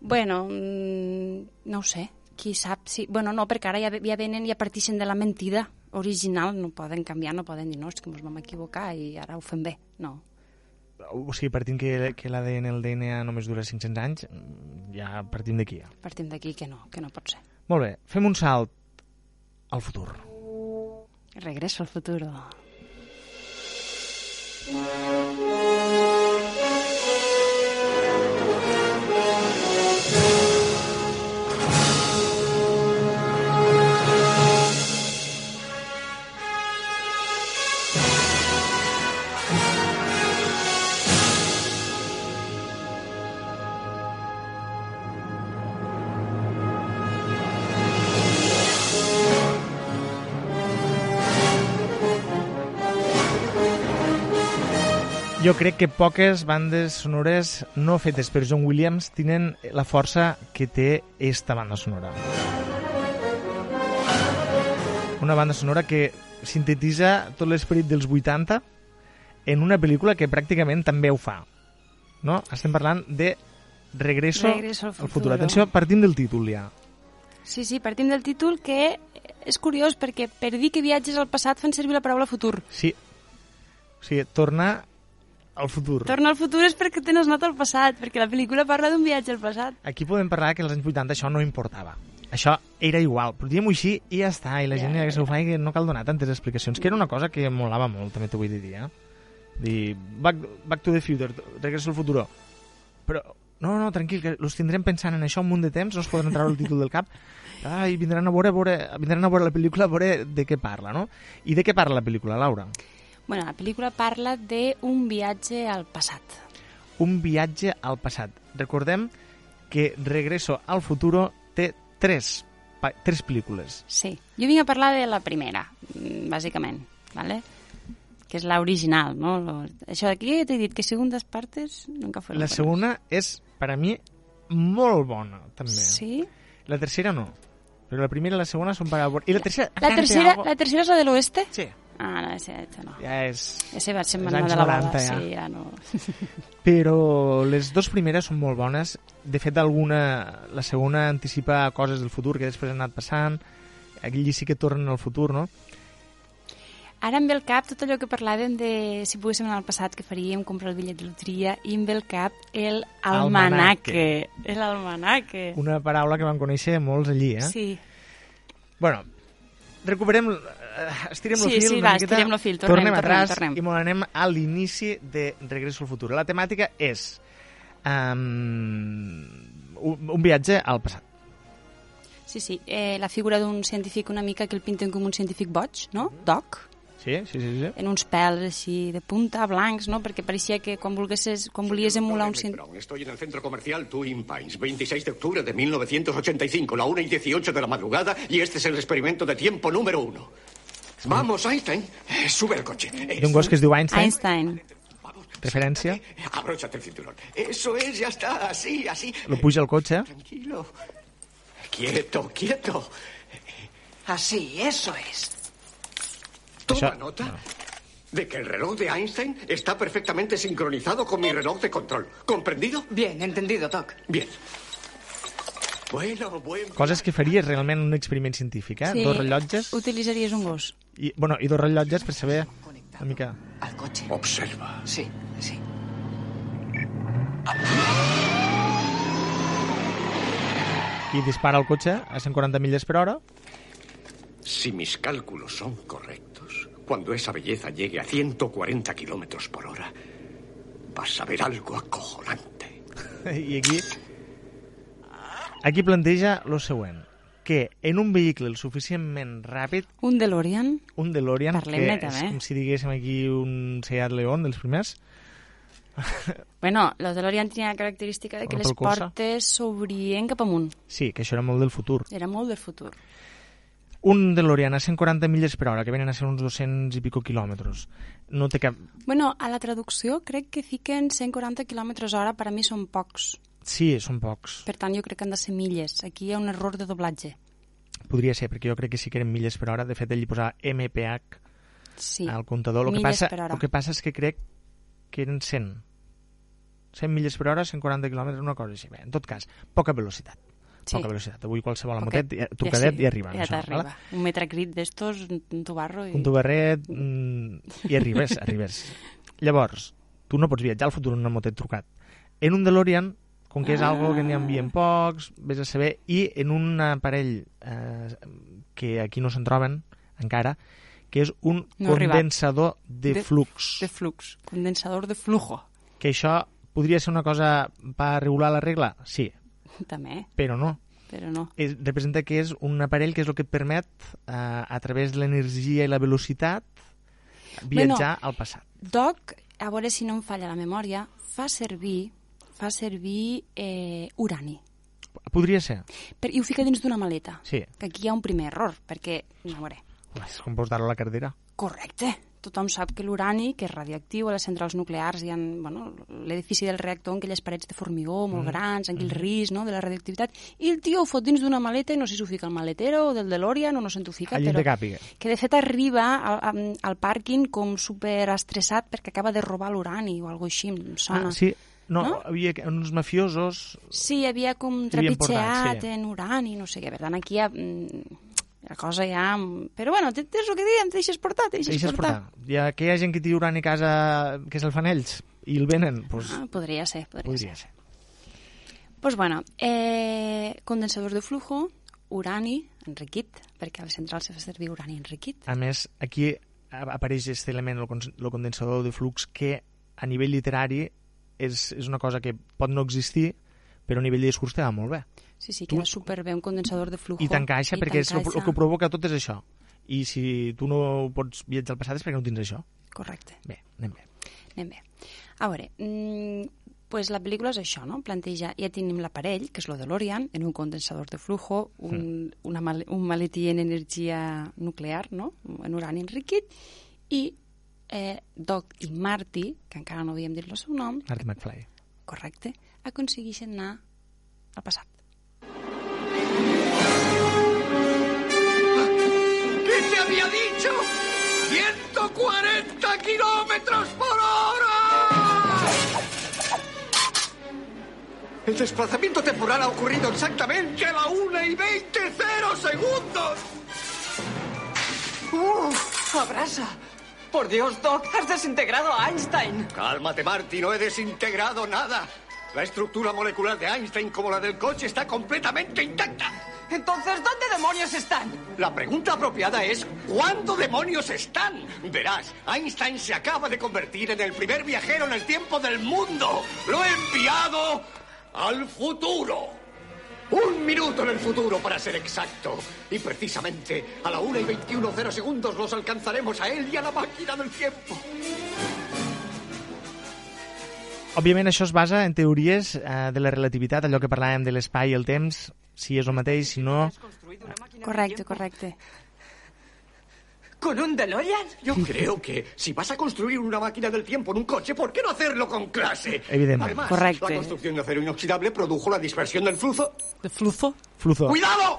Bueno, mm, no ho sé, qui sap si... Bueno, no, perquè ara ja, ja venen i ja partixen de la mentida original, no poden canviar, no poden dir, no, és que ens vam equivocar i ara ho fem bé. No. O sigui, partint que, que l'ADN, el DNA només dura 500 anys, ja partim d'aquí. ja. Partim d'aquí que no, que no pot ser. Molt bé, fem un salt al futur. Regreso al futuro. Jo crec que poques bandes sonores no fetes per John Williams tenen la força que té esta banda sonora. Una banda sonora que sintetitza tot l'esperit dels 80 en una pel·lícula que pràcticament també ho fa. No? Estem parlant de Regreso, Regreso al al futur. futuro. Atenció, partim del títol ja. Sí, sí, partim del títol que és curiós perquè per dir que viatges al passat fan servir la paraula futur. Sí. O sigui, tornar al futur. Torna al futur és perquè tens nota al passat, perquè la pel·lícula parla d'un viatge al passat. Aquí podem parlar que als anys 80 això no importava. Això era igual, però diguem-ho així i ja està, i la gent ja que se ho fa i que no cal donar tantes explicacions, que era una cosa que molava molt, també t'ho vull dir, eh? Dir, back, back to the future, regreso al futuro. Però, no, no, tranquil, que els tindrem pensant en això un munt de temps, no es poden treure el títol del cap, ai, vindran a veure, a veure, vindran a veure la pel·lícula a veure de què parla, no? I de què parla la pel·lícula, Laura? Bueno, la pel·lícula parla d'un viatge al passat. un viatge al passat. Recordem que Regreso al futuro té tres, tres pel·lícules. Sí. Jo vinc a parlar de la primera, mm, bàsicament, ¿vale? que és l'original, no? Lo- Això d'aquí t'he dit que segundas partes nunca fueron La buenas. segona és, per a mi, molt bona, també. Sí? La tercera no. Però la primera i la segona són per... I la tercera... La té tercera, la tercera és la de l'oeste? Sí. Ah, no, esa, esa no. Ja és... Ese va ser manual de la 90 boda, ja. sí, ja no... Però les dues primeres són molt bones. De fet, alguna... la segona anticipa coses del futur que després han anat passant. Aquí sí que tornen al futur, no? Ara em ve al cap tot allò que parlàvem de si poguéssim anar al passat, que faríem comprar el bitllet de loteria, i em ve al cap el almanaque. El almanaque. Una paraula que van conèixer molts allí, eh? Sí. Bueno, recuperem... eh, Estirem Sí, el fil sí, una va, miqueta. estirem lo fil, tornem, tornem tornem, atràs tornem. i molt anem a l'inici de Regreso al futur. La temàtica és um, un, un viatge al passat. Sí, sí. Eh, la figura d'un científic una mica que el pinten com un científic boig, no? Doc. Sí, sí, sí. sí. En uns pèls així de punta, blancs, no? Perquè pareixia que quan, volguessis, quan volies emular un científic... Brown, Estoy en el centro comercial Twin Pines, 26 de octubre de 1985, la 1 y 18 de la madrugada, y este es el experimento de tiempo número uno. Vamos, Einstein, eh, sube al coche. Hi ha un gos que es diu Einstein, Einstein. referència, Abróchate el cinturón. Eso es, ya está, así, así. lo puja al cotxe, Tranquilo. Quieto, quieto. Así, eso es. Toma Això- nota de que el reloj de Einstein está perfectamente sincronizado con mi reloj de control. ¿Comprendido? Bien, entendido, Doc. Bien. Coses que faries realment en un experiment científic, eh? Dos rellotges, Utilitzaries un gos. i, bueno, i dos rellotges per saber una mica... Al coche. Observa. Sí, sí. I dispara el cotxe a 140 milles per hora, Si mis cálculos son correctos, cuando esa belleza llegue a 140 kilómetros por hora, vas a ver algo acojonante. i aquí aquí planteja lo següent que en un vehicle el suficientment ràpid Un DeLorean. un DeLorean Parlem-ne, que és també. com si diguéssim aquí un Seat León dels primers Bueno, el DeLorean tenia la característica de que les portes s'obrien cap amunt. sí, que això era molt del futur Era molt del futur. un DeLorean a 140 milles per hora que venen a ser uns 200 i pico quilòmetres no té cap... Bueno, a la traducció crec que fiquen 140 km hora, per a mi són pocs. Sí, són pocs Per tant, jo crec que han de ser milles. Aquí hi ha un error de doblatge. podria ser, perquè jo crec que sí que eren milles per hora de fet ell hi posava MPH Sí. al comptador el que, passa, el que passa és que crec que eren 100 100 milles per hora, 140 quilòmetres, una cosa així. Bé, en tot cas, poca velocitat. Sí. Poca velocitat. Avui qualsevol Poquet. motet, ja, trucadet sí, i arriba. Ja t'arriba. Un metracrit d'estos, un tubarro... I... Un tubarret mm, i arribes, arribes. Llavors, tu no pots viatjar al futur en una motet trucat. En un DeLorean, com que és Ah. algo que n'hi envien pocs, vés a saber, i en un aparell eh, que aquí no se'n troben encara, que és un No condensador de, De- flux. De flux. Condensador de flujo. Que això podria ser una cosa per regular la regla? Sí, També, però no. però no. És, representa que és un aparell que és el que et permet, eh, a través de l'energia i la velocitat, viatjar al passat. Doc, a veure si no em falla la memòria, fa servir fa servir eh, urani. Podria ser, Per, I ho fica dins d'una maleta. sí. Que aquí hi ha un primer error, perquè, a veure, És com posar-lo a la cartera. correcte, tothom sap que l'urani, que és radioactiu, a les centrals nuclears hi ha bueno, l'edifici del reactor amb aquelles parets de formigó molt Mm. grans, amb aquell risc no, de la radioactivitat, i el tio ho fot dins d'una maleta i no sé si ho fica al maletero o del DeLorean o no sé on ho fica, però de càpiga. que de fet arriba al, al, al pàrquing com super estressat perquè acaba de robar l'urani o alguna així, em sona. Ah, sí. No, No? havia uns mafiosos... Sí, havia com trepitjat sí. en urani, no sé què. Per tant, aquí hi ha... mm, La cosa ja... Però bueno, és el que diem, te deixes portar, te deixes, Deixes portar. portar. Ha, que hi ha gent que té urani a casa que se'l fan ells i el venen, doncs Ah, podria ser, podria, podria ser. ser. Pues bueno, eh, condensadors de flujo, urani enriquit, perquè a les centrals se fa servir urani enriquit. A més, aquí apareix aquest element, el condensador de flux, que a nivell literari és, és una cosa que pot no existir, però a nivell de discurs va molt bé. Sí, sí, Tu- queda superbé un condensador de flujo. I t'encaixa perquè és el, el que provoca tot és això. I si tu no pots viatjar al passat és perquè no tens això. Correcte. Bé, anem bé. Anem bé. A veure, mm, pues la pel·lícula és això, no? Planteja, ja tenim l'aparell, que és lo de l'Orion, en un condensador de flujo, un, una mal un maletí en energia nuclear, no? En urani enriquit, i eh, Doc i Marty, que encara no havíem dit el seu nom, Marty McFly. correcte, aconsegueixen anar al passat. había dicho? ¡140 kilómetros por hora! El desplazamiento temporal ha ocurrido exactamente a la 1 y 20 cero segundos. ¡Uh! ¡Abrasa! Por Dios, Doc, has desintegrado a Einstein. Cálmate, Marty, no he desintegrado nada. La estructura molecular de Einstein, como la del coche, está completamente intacta. Entonces, ¿dónde demonios están? La pregunta apropiada es ¿cuándo demonios están? Verás, Einstein se acaba de convertir en el primer viajero en el tiempo del mundo. Lo he enviado al futuro. Un minuto en el futuro, para ser exacto. Y precisamente a la 1 y 21 cero segundos los alcanzaremos a él y a la máquina del tiempo. Òbviament això es basa en teories eh, de la relativitat, allò que parlàvem de l'espai i el temps, si és el mateix, si no... Correcte, correcte. ¿Con un DeLorean? Yo creo que si vas a construir una máquina del tiempo en un coche, ¿por qué no hacerlo con clase? Evidente. Además, Correcte. la construcción de acero inoxidable produjo la dispersión del flujo. De flujo? Fluzo. ¡Cuidado!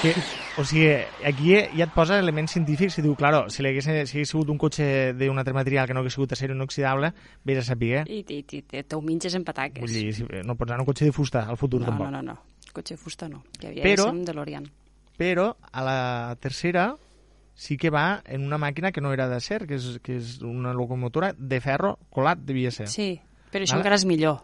Que, o sigui, aquí ja et posa elements científics i diu, claro, si, hagués, si hagués sigut un cotxe d'un altre material que no hagués sigut acer inoxidable, vés a saber. I, i, i te, ho minges en pataques. Vull dir, si- no pots anar un cotxe de fusta al futur, no, tampoc. no, no, no. Cotxe de fusta no. Que havia Però- de ser un DeLorean. Però a la tercera sí que va en una màquina que no era d'acer, que, és, que és una locomotora de ferro colat, devia ser. Sí, però això encara és millor.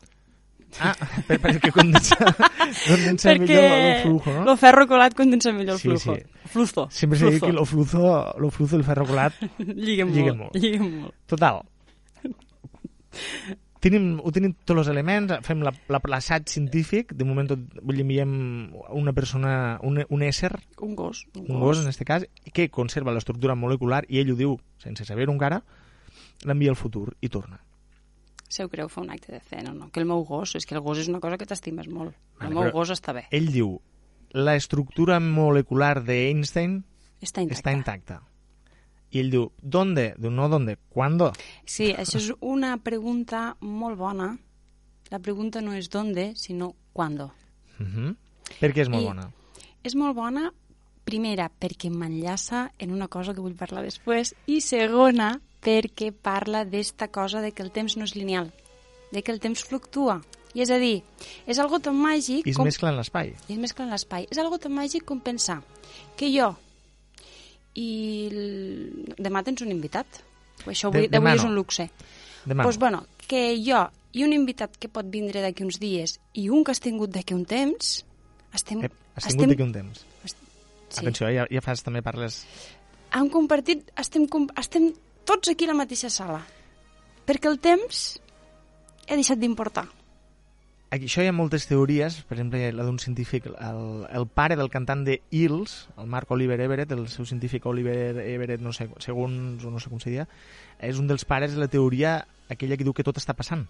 Ah, per, perquè condensa, condensa Perquè millor el flujo, no? lo ferro colat condensa millor el Sí, flujo. sí. Flujo. Sempre s'ha dit flujo. que lo fluzo, lo fluzo i el ferro colat Lliguen molt, molt. lliguen molt. Total. Tenim, ho tenim tots els elements, fem la- la- l'assaig científic, de moment tot, vull dir, enviem una persona, un, un ésser, Un gos. un gos en este cas, que conserva l'estructura molecular i ell ho diu sense saber-ho encara, l'envia al futur i torna. Se ho creu fer un acte de fe, no, no. Que el meu gos, és que el gos és una cosa que t'estimes molt. Vale, El meu gos està bé. Ell diu, la estructura molecular d'Einstein Està intacta. està intacta. I ell diu, ¿dónde? Diu, no, ¿dónde? ¿Cuándo? Sí, això és una pregunta molt bona. La pregunta no és ¿dónde?, sinó ¿cuándo? Uh -huh. Per què és molt I- bona? És molt bona, primera, perquè m'enllaça en una cosa que vull parlar després, i segona, perquè parla d'esta cosa de que el temps no és lineal, de que el temps fluctua. I és a dir, és algo tan màgic I es com... mescla en l'espai. I es mescla en l'espai. És algo tan màgic com pensar que jo i el... demà tens un invitat. Això avui, De- demà d'avui és no. un luxe. Demà. Doncs, bueno, que jo i un invitat que pot vindre d'aquí uns dies i un que has tingut d'aquí un temps, estem... Ep, has tingut d'aquí un temps. Sí. Atenció, ja, ja fas també parles... Han compartit... Estem, com- estem tots aquí a la mateixa sala. Perquè el temps ha deixat d'importar. Aquí això hi ha moltes teories, per exemple, la d'un científic, el, el pare del cantant de Hills, el Mark Oliver Everett, el seu científic Oliver Everett, no sé, segons, no sé com se diria, és un dels pares de la teoria aquella que diu que tot està passant.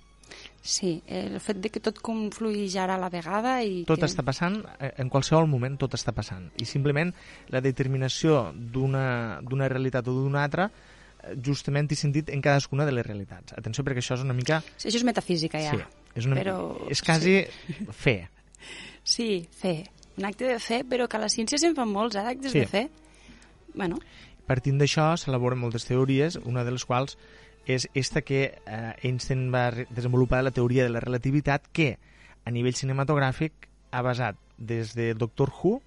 Sí, el fet de que tot conflueix ara a la vegada i Tot que... està passant, eh, en qualsevol moment tot està passant. I simplement la determinació d'una realitat o d'una altra justament té sentit en cadascuna de les realitats. Atenció, perquè això és una mica... Sí, això és metafísica, ja. Sí, és, una, Però... és quasi fe. Sí, fe. Un acte de fe, però que a la ciència se'n fan molts, eh, d'actes Sí. de fe. Bueno, Partint d'això s'elaboren moltes teories, una de les quals és esta que eh, Einstein va desenvolupar la teoria de la relativitat que a nivell cinematogràfic ha basat des de Doctor Who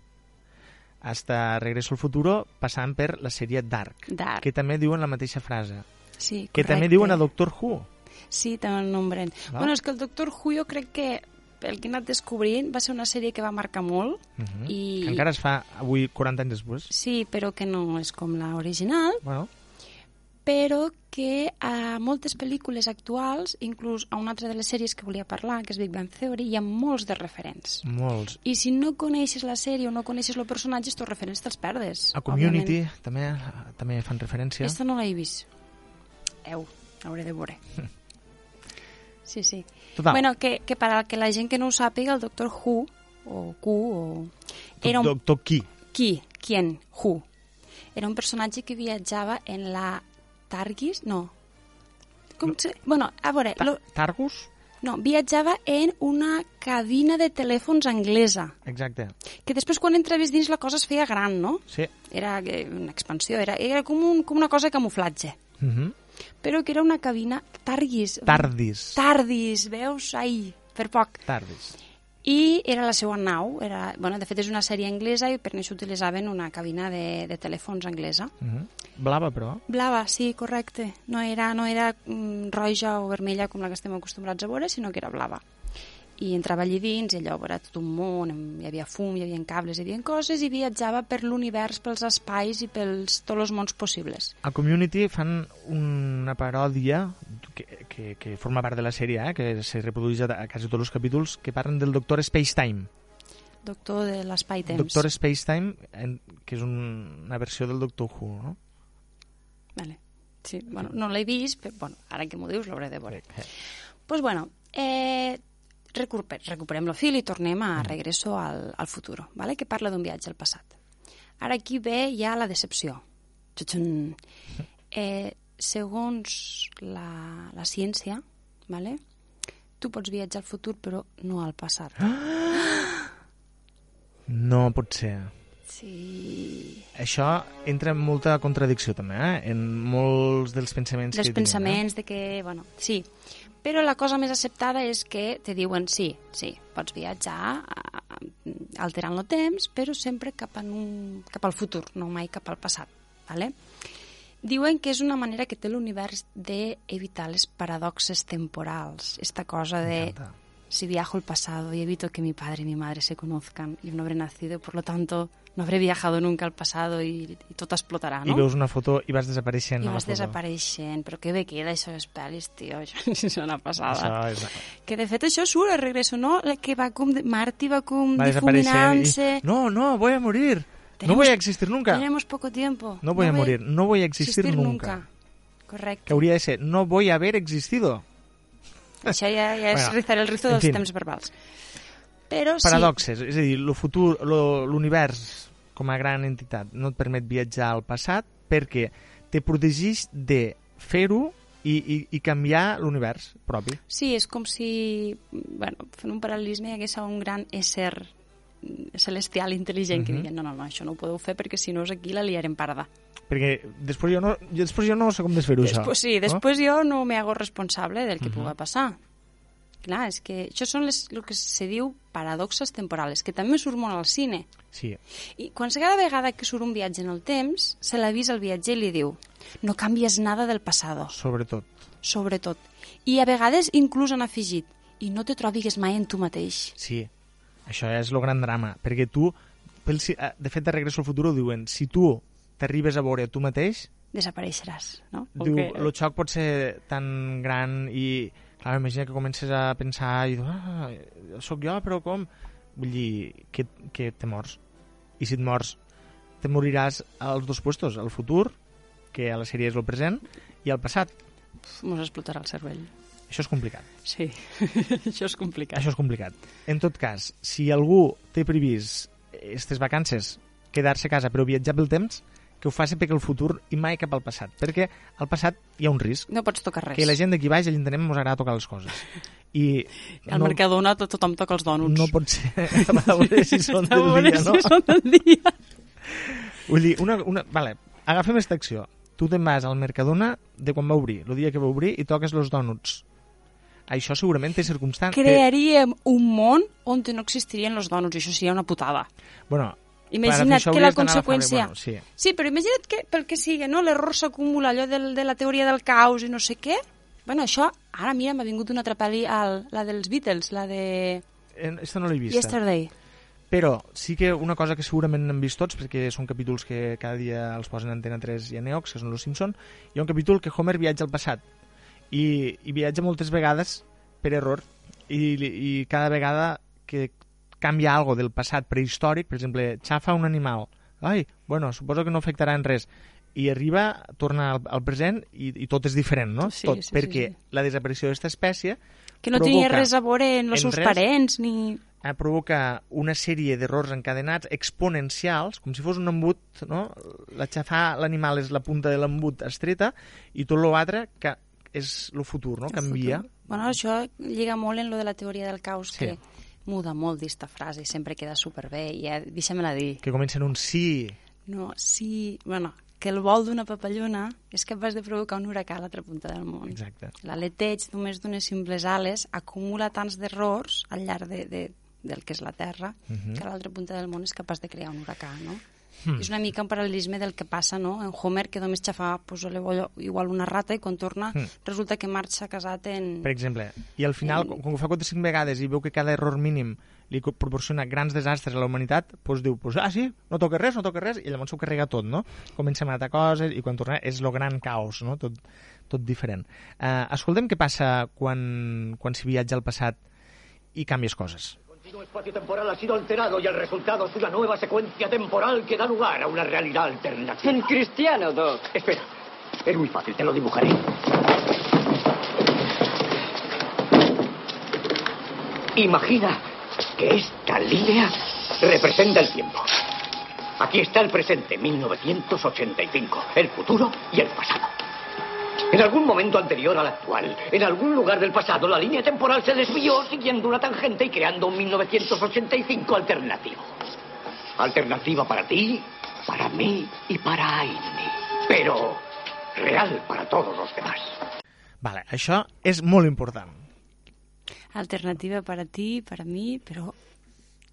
hasta Regreso al Futuro passant per la sèrie Dark, Dark. que també diuen la mateixa frase sí, que correcte. també diuen a Doctor Who Sí, també el nombren. Val. Bueno, és que el Doctor Who jo crec que el que he anat descobrint va ser una sèrie que va marcar molt uh -huh. i... que encara es fa avui 40 anys després Sí, però que no és com la original, bueno, però que a moltes pel·lícules actuals, inclús a una altra de les sèries que volia parlar, que és Big Bang Theory, hi ha molts de referents. molts I si no coneixes la sèrie o no coneixes el personatge, estos referents te'ls perdes. a Community òbviament. també també fan referència Esta no l'he vist. Eu, hauré de veure. Sí, sí. Total. Bueno, que, que per a que la gent que no ho sàpiga, el Doctor Who, o Q, o... Era un... Doctor Qui Qui? Quien? Who. Era un personatge que viatjava en la Targis? No. Com se... Bueno, a veure... Lo... Targus? No, viatjava en una cabina de telèfons anglesa, Exacte. que després quan entraves dins la cosa es feia gran, no? Sí. Era eh, una expansió, era, era com, un, com una cosa de camuflatge, Uh -huh. però que era una cabina tardis. Tardis. Tardis, veus? Ai, per poc. Tardis. I era la seva nau, era, bueno, de fet és una sèrie anglesa i per això utilitzaven una cabina de, de telèfons anglesa. Uh -huh. Blava, però. Blava, sí, correcte. No era, no era mm, roja o vermella com la que estem acostumbrats a veure, sinó que era blava. I entrava allí dins i allò era tot un món, hi havia fum, hi havia cables, hi havia coses i viatjava per l'univers, pels espais i pels tots els mons possibles. A Community fan una paròdia que, que, que forma part de la sèrie, eh, que se reprodueix a, a quasi tots els capítols, que parlen del Doctor Spacetime. Doctor de l'espai-temps. Doctor Spacetime, en- que és un, una versió del Doctor Who, no? Vale. Sí, bueno, no l'he vist, però bueno, ara que m'ho dius l'hauré de veure. Eh, pues bueno, eh, recuper, recuperem el fil i tornem a Regreso al, al futuro, ¿vale? que parla d'un viatge al passat. Ara aquí ve ja la decepció. Txutxun. Eh, segons la, la ciència, ¿vale? tu pots viatjar al futur però no al passat. No pot ser. Sí. Això entra en molta contradicció també, eh? en molts dels pensaments dels que tenim, pensaments de que, bueno, sí. Però la cosa més acceptada és que te diuen sí, sí, pots viatjar a- alterant el temps, però sempre cap, en un, cap al futur, no mai cap al passat. ¿vale? Diuen que és una manera que té l'univers d'evitar les paradoxes temporals, esta cosa de si viajo al pasado y evito que mi padre y mi madre se conozcan, yo no habré nacido, por lo tanto no habré viajado nunca al pasado y, y tot explotarà, I no? veus una foto i vas desapareixent I vas desapareixent, però que bé queda això de pel·lis, tio, això és una passada. Això és... Que de fet això surt a Regreso, no? Que va com... Marty va com Va difuminant-se. i... No, no, voy a morir. no Tenemos- voy a existir nunca. Tenemos poco tiempo. No voy a morir, no voy a existir nunca. Correcte. Que hauria de ser, no voy a haber existido. Això ja, ja és Bueno, rizar el rizo en dels fin. temps verbals. Però Paradoxes, és a dir, lo futur, l'univers com a gran entitat no et permet viatjar al passat perquè te protegeix de fer-ho i, i, i canviar l'univers propi. sí, sí, és com si, bueno, fent un paral·lelisme, hi hagués un gran ésser celestial intel·ligent que Mhm. digui, no, no, no, això no ho podeu fer perquè si no és aquí la liarem parda. Perquè després jo no, jo, després jo no sé com desfer-ho, això. Després, sí, no? després jo no me hago responsable del que Mhm. puga passar. Clar, és que això són les, el que se diu paradoxes temporals, que també surt molt al cine. Sí. I quan cada vegada que surt un viatge en el temps, se l'avisa al viatger i li diu no canvies nada del passado, Sobretot. sobretot. I a vegades inclús han afegit i no te trobigues mai en tu mateix. Sí, això és el gran drama, perquè tu, eh, de fet, de Regreso al Futur ho diuen, si tu t'arribes a veure tu mateix, Desapareixeràs, no? Diu, que- el xoc pot ser tan gran i, clar, imagina que comences a pensar i dius, ah, sóc jo, però com? Vull dir, que, que te mors. I si et mors, te moriràs als dos puestos, al futur, que a la sèrie és el present, i al passat. Mos explotarà el cervell. Això és complicat. Sí, això és complicat. Això és complicat. En tot cas, si algú té previst aquestes vacances quedar-se a casa però viatjar pel temps, que ho faci perquè el futur i mai cap al passat. Perquè al passat hi ha un risc. No pots tocar res. Que la gent d'aquí baix, a l'Internet, ens agrada tocar les coses. I Al Mercadona to- tothom toca els dònuts. No pot ser a veure si són del dia, si no? són del dia. Vull dir, una, una, vale, agafem aquesta acció. Tu te'n vas al Mercadona de quan va obrir, el dia que va obrir, i toques els dònuts. Això segurament té circumstàncies... Crearíem un món on no existirien els dònuts, i això seria una putada. Bueno, Imagina't que la conseqüència... Bueno, sí. Sí, però imagina't que, pel que sigui, no? l'error s'acumula, allò del, de la teoria del caos i no sé què. Bueno, això, ara mira, m'ha vingut una altra pel·li, al, la dels Beatles, la de Eh, Esta no l'he vista. Yesterday. Però sí que una cosa que segurament hem vist tots, perquè són capítols que cada dia els posen Antena 3 i a Neox, que són Los Simpson, hi ha un capítol que Homer viatja al passat. I, i viatja moltes vegades per error. I, I cada vegada que canvia algo del passat prehistòric, per exemple, xafa un animal. Ai, bueno, suposo que no afectarà en res. I arriba, torna al, al present i, i tot és diferent, no? Sí, tot, sí, sí, perquè sí. la desaparició d'aquesta espècie Que no tenia res a veure en els seus res parents, ni... eh, provoca una sèrie d'errors encadenats exponencials, com si fos un embut, no? La xafar l'animal és la punta de l'embut estreta i tot l'altre que és el futur, no? El Canvia. futur. Bueno, això lliga molt en lo de la teoria del caos, Sí. que muda molt d'esta frase i sempre queda superbé. I ja, deixa-me-la dir. Que comença en un sí. No, sí... Bueno, que el vol d'una papallona és capaç de provocar un huracà a l'altra punta del món. Exacte. L'aleteig només d'unes simples ales acumula tants d'errors al llarg de, de, del que és la Terra Mhm. que a l'altra punta del món és capaç de crear un huracà, no? Hmm. És una mica un paral·lelisme del que passa, no? En Homer, que només xafa pues, igual una rata i quan torna Hmm. resulta que marxa casat en... Per exemple. I al final, com que ho fa 4 5 vegades i veu que cada error mínim li proporciona grans desastres a la humanitat, doncs diu, pues, ah, sí, no toca res, no toca res, i llavors s'ho carrega tot, no? Comença a matar coses i quan torna és lo gran caos, no? Tot, tot diferent. Uh, escoltem què passa quan, quan s'hi viatja al passat i canvies coses. Continuo espacio temporal ha sido alterado y el resultado es una nueva secuencia temporal que da lugar a una realidad alternativa. En cristiano, Doc. Espera, es muy fácil, te lo dibujaré. Imagina que esta línea representa el tiempo. Aquí está el presente, 1985, el futuro y el pasado. En algún momento anterior al actual, en algún lugar del pasado, la línea temporal se desvió siguiendo una tangente y creando un 1985 alternativo. Alternativa para ti, para mí y para Aini. Pero real para todos los demás. Vale, això és molt important. Alternativa para ti, para mí, però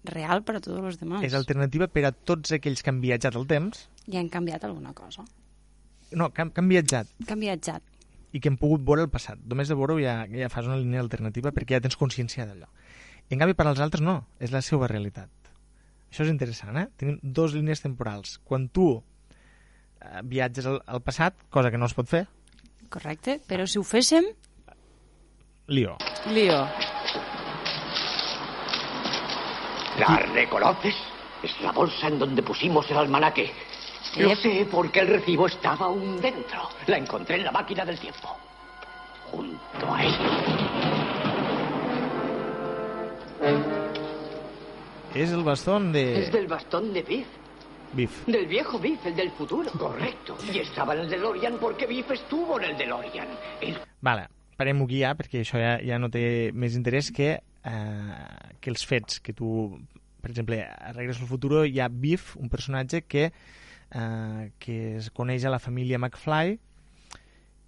real para todos los demás. És alternativa per a tots aquells que han viatjat al temps, I han canviat alguna cosa. No, que han, que han viatjat Que han viatjat. i que han pogut veure el passat. Només de veure-ho ja, ja fas una línia alternativa perquè ja tens consciència d'allò. I en canvi per als altres no, és la seva realitat. Això és interessant, eh? Tenim dues línies temporals. Quan tu eh, viatges al, al passat, cosa que no es pot fer, Correcte? Però si ho féssim, lío. lío. ¿La reconoces? Es la bolsa en donde pusimos el almanaque. Sé porque el recibo estaba aún dentro. La encontré en la máquina del tiempo. Junto a él. És el bastón de... Es del bastón de Biff. Biff. Del viejo Biff, el del futuro. Correcto. Y estaba en el DeLorean porque Biff estuvo en el DeLorean. El Vale, parem-ho aquí ja, perquè això ja, ja no té més interès que, eh, que els fets, que tu, per exemple, a Regreso al Futuro hi ha Biff, un personatge que, eh, que es coneix a la família McFly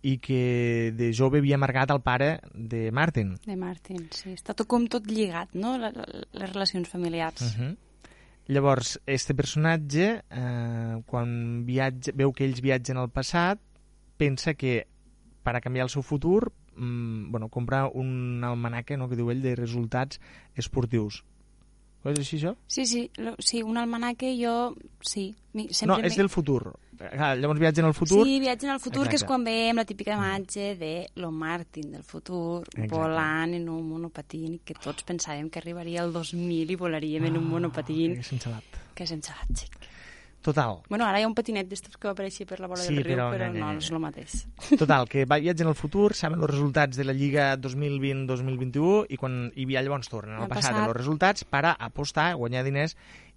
i que de jove havia amargat el pare de Martin. De Martin, sí. Està tot com tot lligat, no?, les relacions familiars. Uh -huh. Llavors, este personatge, eh, quan viatja, veu que ells viatgen al passat, pensa que per a canviar el seu futur, mm, bueno, compra un almanaque, no?, que diu ell, de resultats esportius. És així, això? Sí, sí, lo, sí, un almanaque jo... Sí, mi, no, sempre... és me- del futur. Ah, llavors viatgen al futur. Sí, viatgen al futur, que és Exacte. quan veiem la típica imatge de lo Martin del futur, Exacte. volant en un monopatín, que tots pensàvem que arribaria al 2000 i volaríem en un monopatín. Que sense lat. Que sense lat, xic. Total. Bueno, ara hi ha un patinet d'estos que va aparèixer per la bola Sí, del riu, però però, no, no, és el mateix. Total, que va- viatgen al futur, saben els resultats de la Lliga 2020-2021 i quan hi havia llavors tornen al passat, passat. els resultats per a apostar, guanyar diners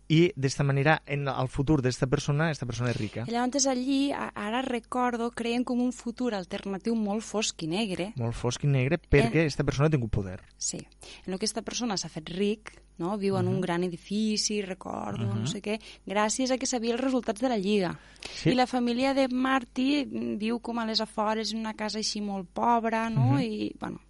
i d'esta manera en el futur d'esta persona, aquesta persona és rica. I llavors allí, ara recordo, creen com un futur alternatiu molt fosc i negre. Molt fosc i negre perquè aquesta persona ha tingut poder. Sí. En el que aquesta persona s'ha fet ric, no? viu en un gran edifici, recordo, Mhm. no sé què, gràcies a que sabia els resultats de la Lliga. Sí. I la família de Marty viu com a les afores en una casa així molt pobra, no? Mhm. I, bueno,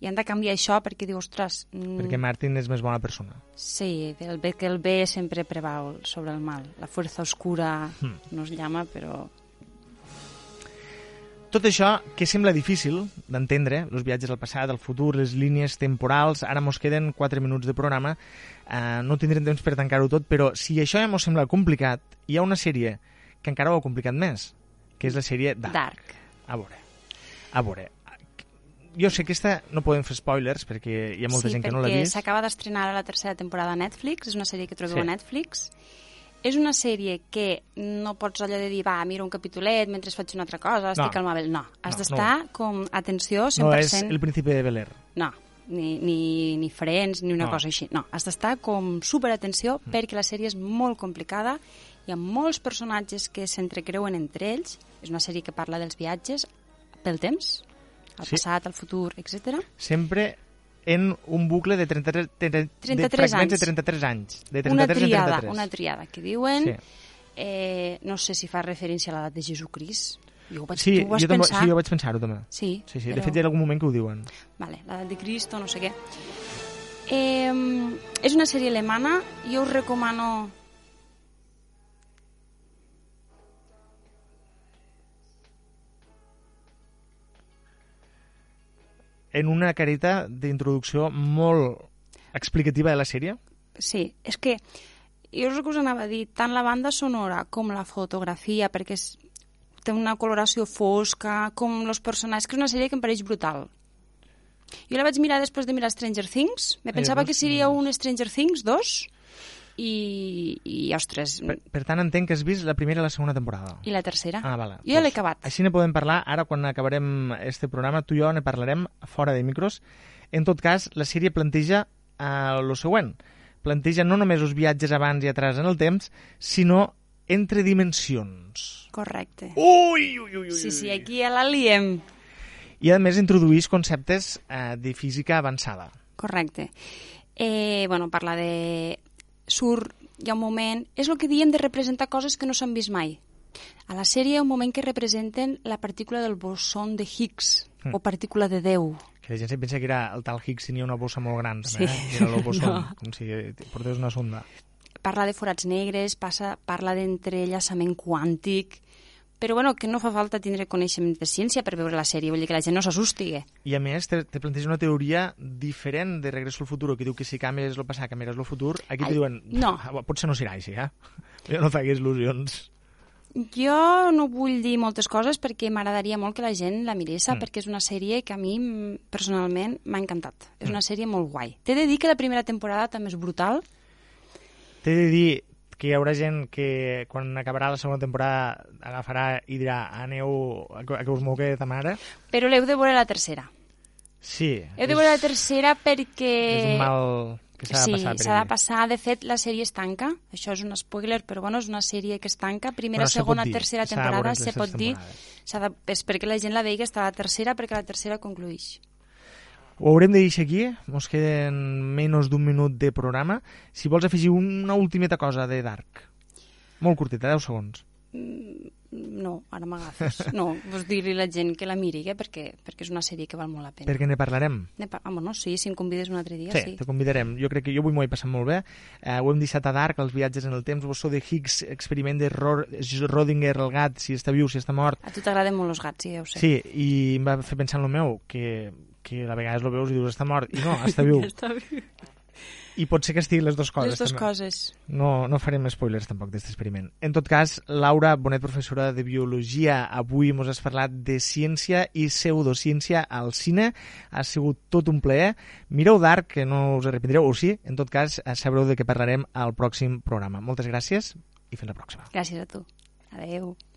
i han de canviar això perquè diu, ostres... mm, Perquè Martin és més bona persona. Sí, el bé, que el bé sempre preval sobre el mal. La fuerza oscura Hmm. nos llama, però... Tot això que sembla difícil d'entendre, els viatges al passat, al futur, les línies temporals, ara mos queden 4 minuts de programa, eh, no tindrem temps per tancar-ho tot, però si això ja mos sembla complicat, hi ha una sèrie que encara ho ha complicat més, que és la sèrie Dark. Dark. A veure, a veure, jo sé que aquesta no podem fer spoilers perquè hi ha molta sí, gent que no l'ha perquè vist. s'acaba d'estrenar ara la tercera temporada a Netflix, és una sèrie que trobeu Sí. a Netflix. És una sèrie que no pots allò de dir, va, mira un capitolet mentre faig una altra cosa, estic No. al mòbil. No, has No, d'estar com, atenció, 100%... No és el príncipe de Bel-Air. No, ni, ni, ni Friends, ni una No. cosa així. No, has d'estar com superatenció mm. perquè la sèrie és molt complicada, hi ha molts personatges que s'entrecreuen entre ells, és una sèrie que parla dels viatges pel temps, al Sí. passat, al futur, etc. Sempre en un bucle de 33, de, de 33 fragments de anys. 33 anys. De 33 Una en triada, 33. una triada que diuen, Sí. eh, no sé si fa referència a l'edat de Jesucrist. Jo vaig, Sí, tu ho vas jo, també, pensar? sí, jo vaig pensar-ho també. Sí, sí, sí. però- De fet, hi ha algun moment que ho diuen. Vale, l'edat de Cristo, no sé què. Eh, és una sèrie alemana, jo us recomano... En una careta d'introducció molt explicativa de la sèrie. Sí, és que jo és el que us anava a dir, tant la banda sonora com la fotografia, perquè és, té una coloració fosca, com els personatges, que és una sèrie que em pareix brutal. Jo la vaig mirar després de mirar Stranger Things, me pensava doncs, que seria un Stranger Things 2, i, i ostres, Per, per tant, entenc que has vist la primera i la segona temporada. i la tercera? Ah, vale. Jo ja l'he acabat. Així ne podem parlar, ara quan acabarem este programa, tu i jo ne parlarem fora de micros. En tot cas, la sèrie planteja eh, lo següent. Planteja no només els viatges abans i atrás en el temps, sinó entre dimensions. Correcte. Ui, ui, ui, ui. Sí, sí, aquí ja la liem. I, a més, introdueix conceptes eh, de física avançada. Correcte. Eh, bueno, parla de... Surt, hi ha un moment... És el que diem de representar coses que no s'han vist mai. A la sèrie hi ha un moment que representen la partícula del boson de Higgs, Mm. o partícula de Déu. Que la gent se pensa que era el tal Higgs tenia una bossa molt gran, Sí. també, eh? I era el boson, No. com si portés una sonda. Parla de forats negres, passa, parla d'entrellaçament quàntic, però bueno, que no fa falta tindre coneixement de ciència per veure la sèrie, vull dir que la gent no s'assusti. eh? I a més, te, te planteja una teoria diferent de Regreso al Futuro, que diu que si canvies el passat, canviaràs el futur. Aquí Ai, te diuen, no. "Ah, potser no serà així, eh? Jo no facis il·lusions. Jo no vull dir moltes coses perquè m'agradaria molt que la gent la mirés, Mm. mm. perquè és una sèrie que a mi mm, personalment m'ha encantat. És Mm. una sèrie molt guai. T'he de dir que la primera temporada també és brutal. T'he de dir que hi haurà gent que quan acabarà la segona temporada agafarà i dirà aneu a que us mogue ta mare. Però l'heu de veure la tercera. Sí, Heu de veure la tercera perquè... és un mal que s'ha sí, de passar. per s'ha de passar. De fet, la sèrie es tanca. Això és un spoiler, però bueno, és una sèrie que es tanca. Primera, Bueno, se segona, dir. tercera temporada, se pot dir. S'ha De, és perquè la gent la vegi està a la tercera, perquè la tercera concluïx. Ho haurem de deixar aquí, ens queden menys d'un minut de programa. Si vols afegir una ultimeta cosa de Dark. Molt curteta, 10 segons. No, ara m'agafes. No, vols dir-li a la gent que la miri, eh? perquè, perquè és una sèrie que val molt la pena. Perquè ne parlarem. Ne pa- ah, bueno, sí, si em convides un altre dia, Sí, sí. te convidarem. Jo crec que jo avui m'ho he passat molt bé. Eh, ho hem deixat a Dark, els viatges en el temps, vos sou de Higgs, experiment de Ro Rodinger, el gat, si està viu, si està mort. A tu t'agraden molt els gats, sí, ja ho sé. Sí, i em va fer pensar en el meu, que, que a vegades lo veus i dius està mort, i no, està viu. Està viu. I pot ser que estigui les dues coses. Les dues també. coses. No, no farem spoilers tampoc d'aquest experiment. En tot cas, Laura Bonet, professora de Biologia, avui ens has parlat de ciència i pseudociència al cine. Ha sigut tot un plaer. Mireu Dark, que no us arrepentireu, o sí, en tot cas, eh, sabreu de què parlarem al pròxim programa. Moltes gràcies i fins la pròxima. Gràcies a tu. Adeu.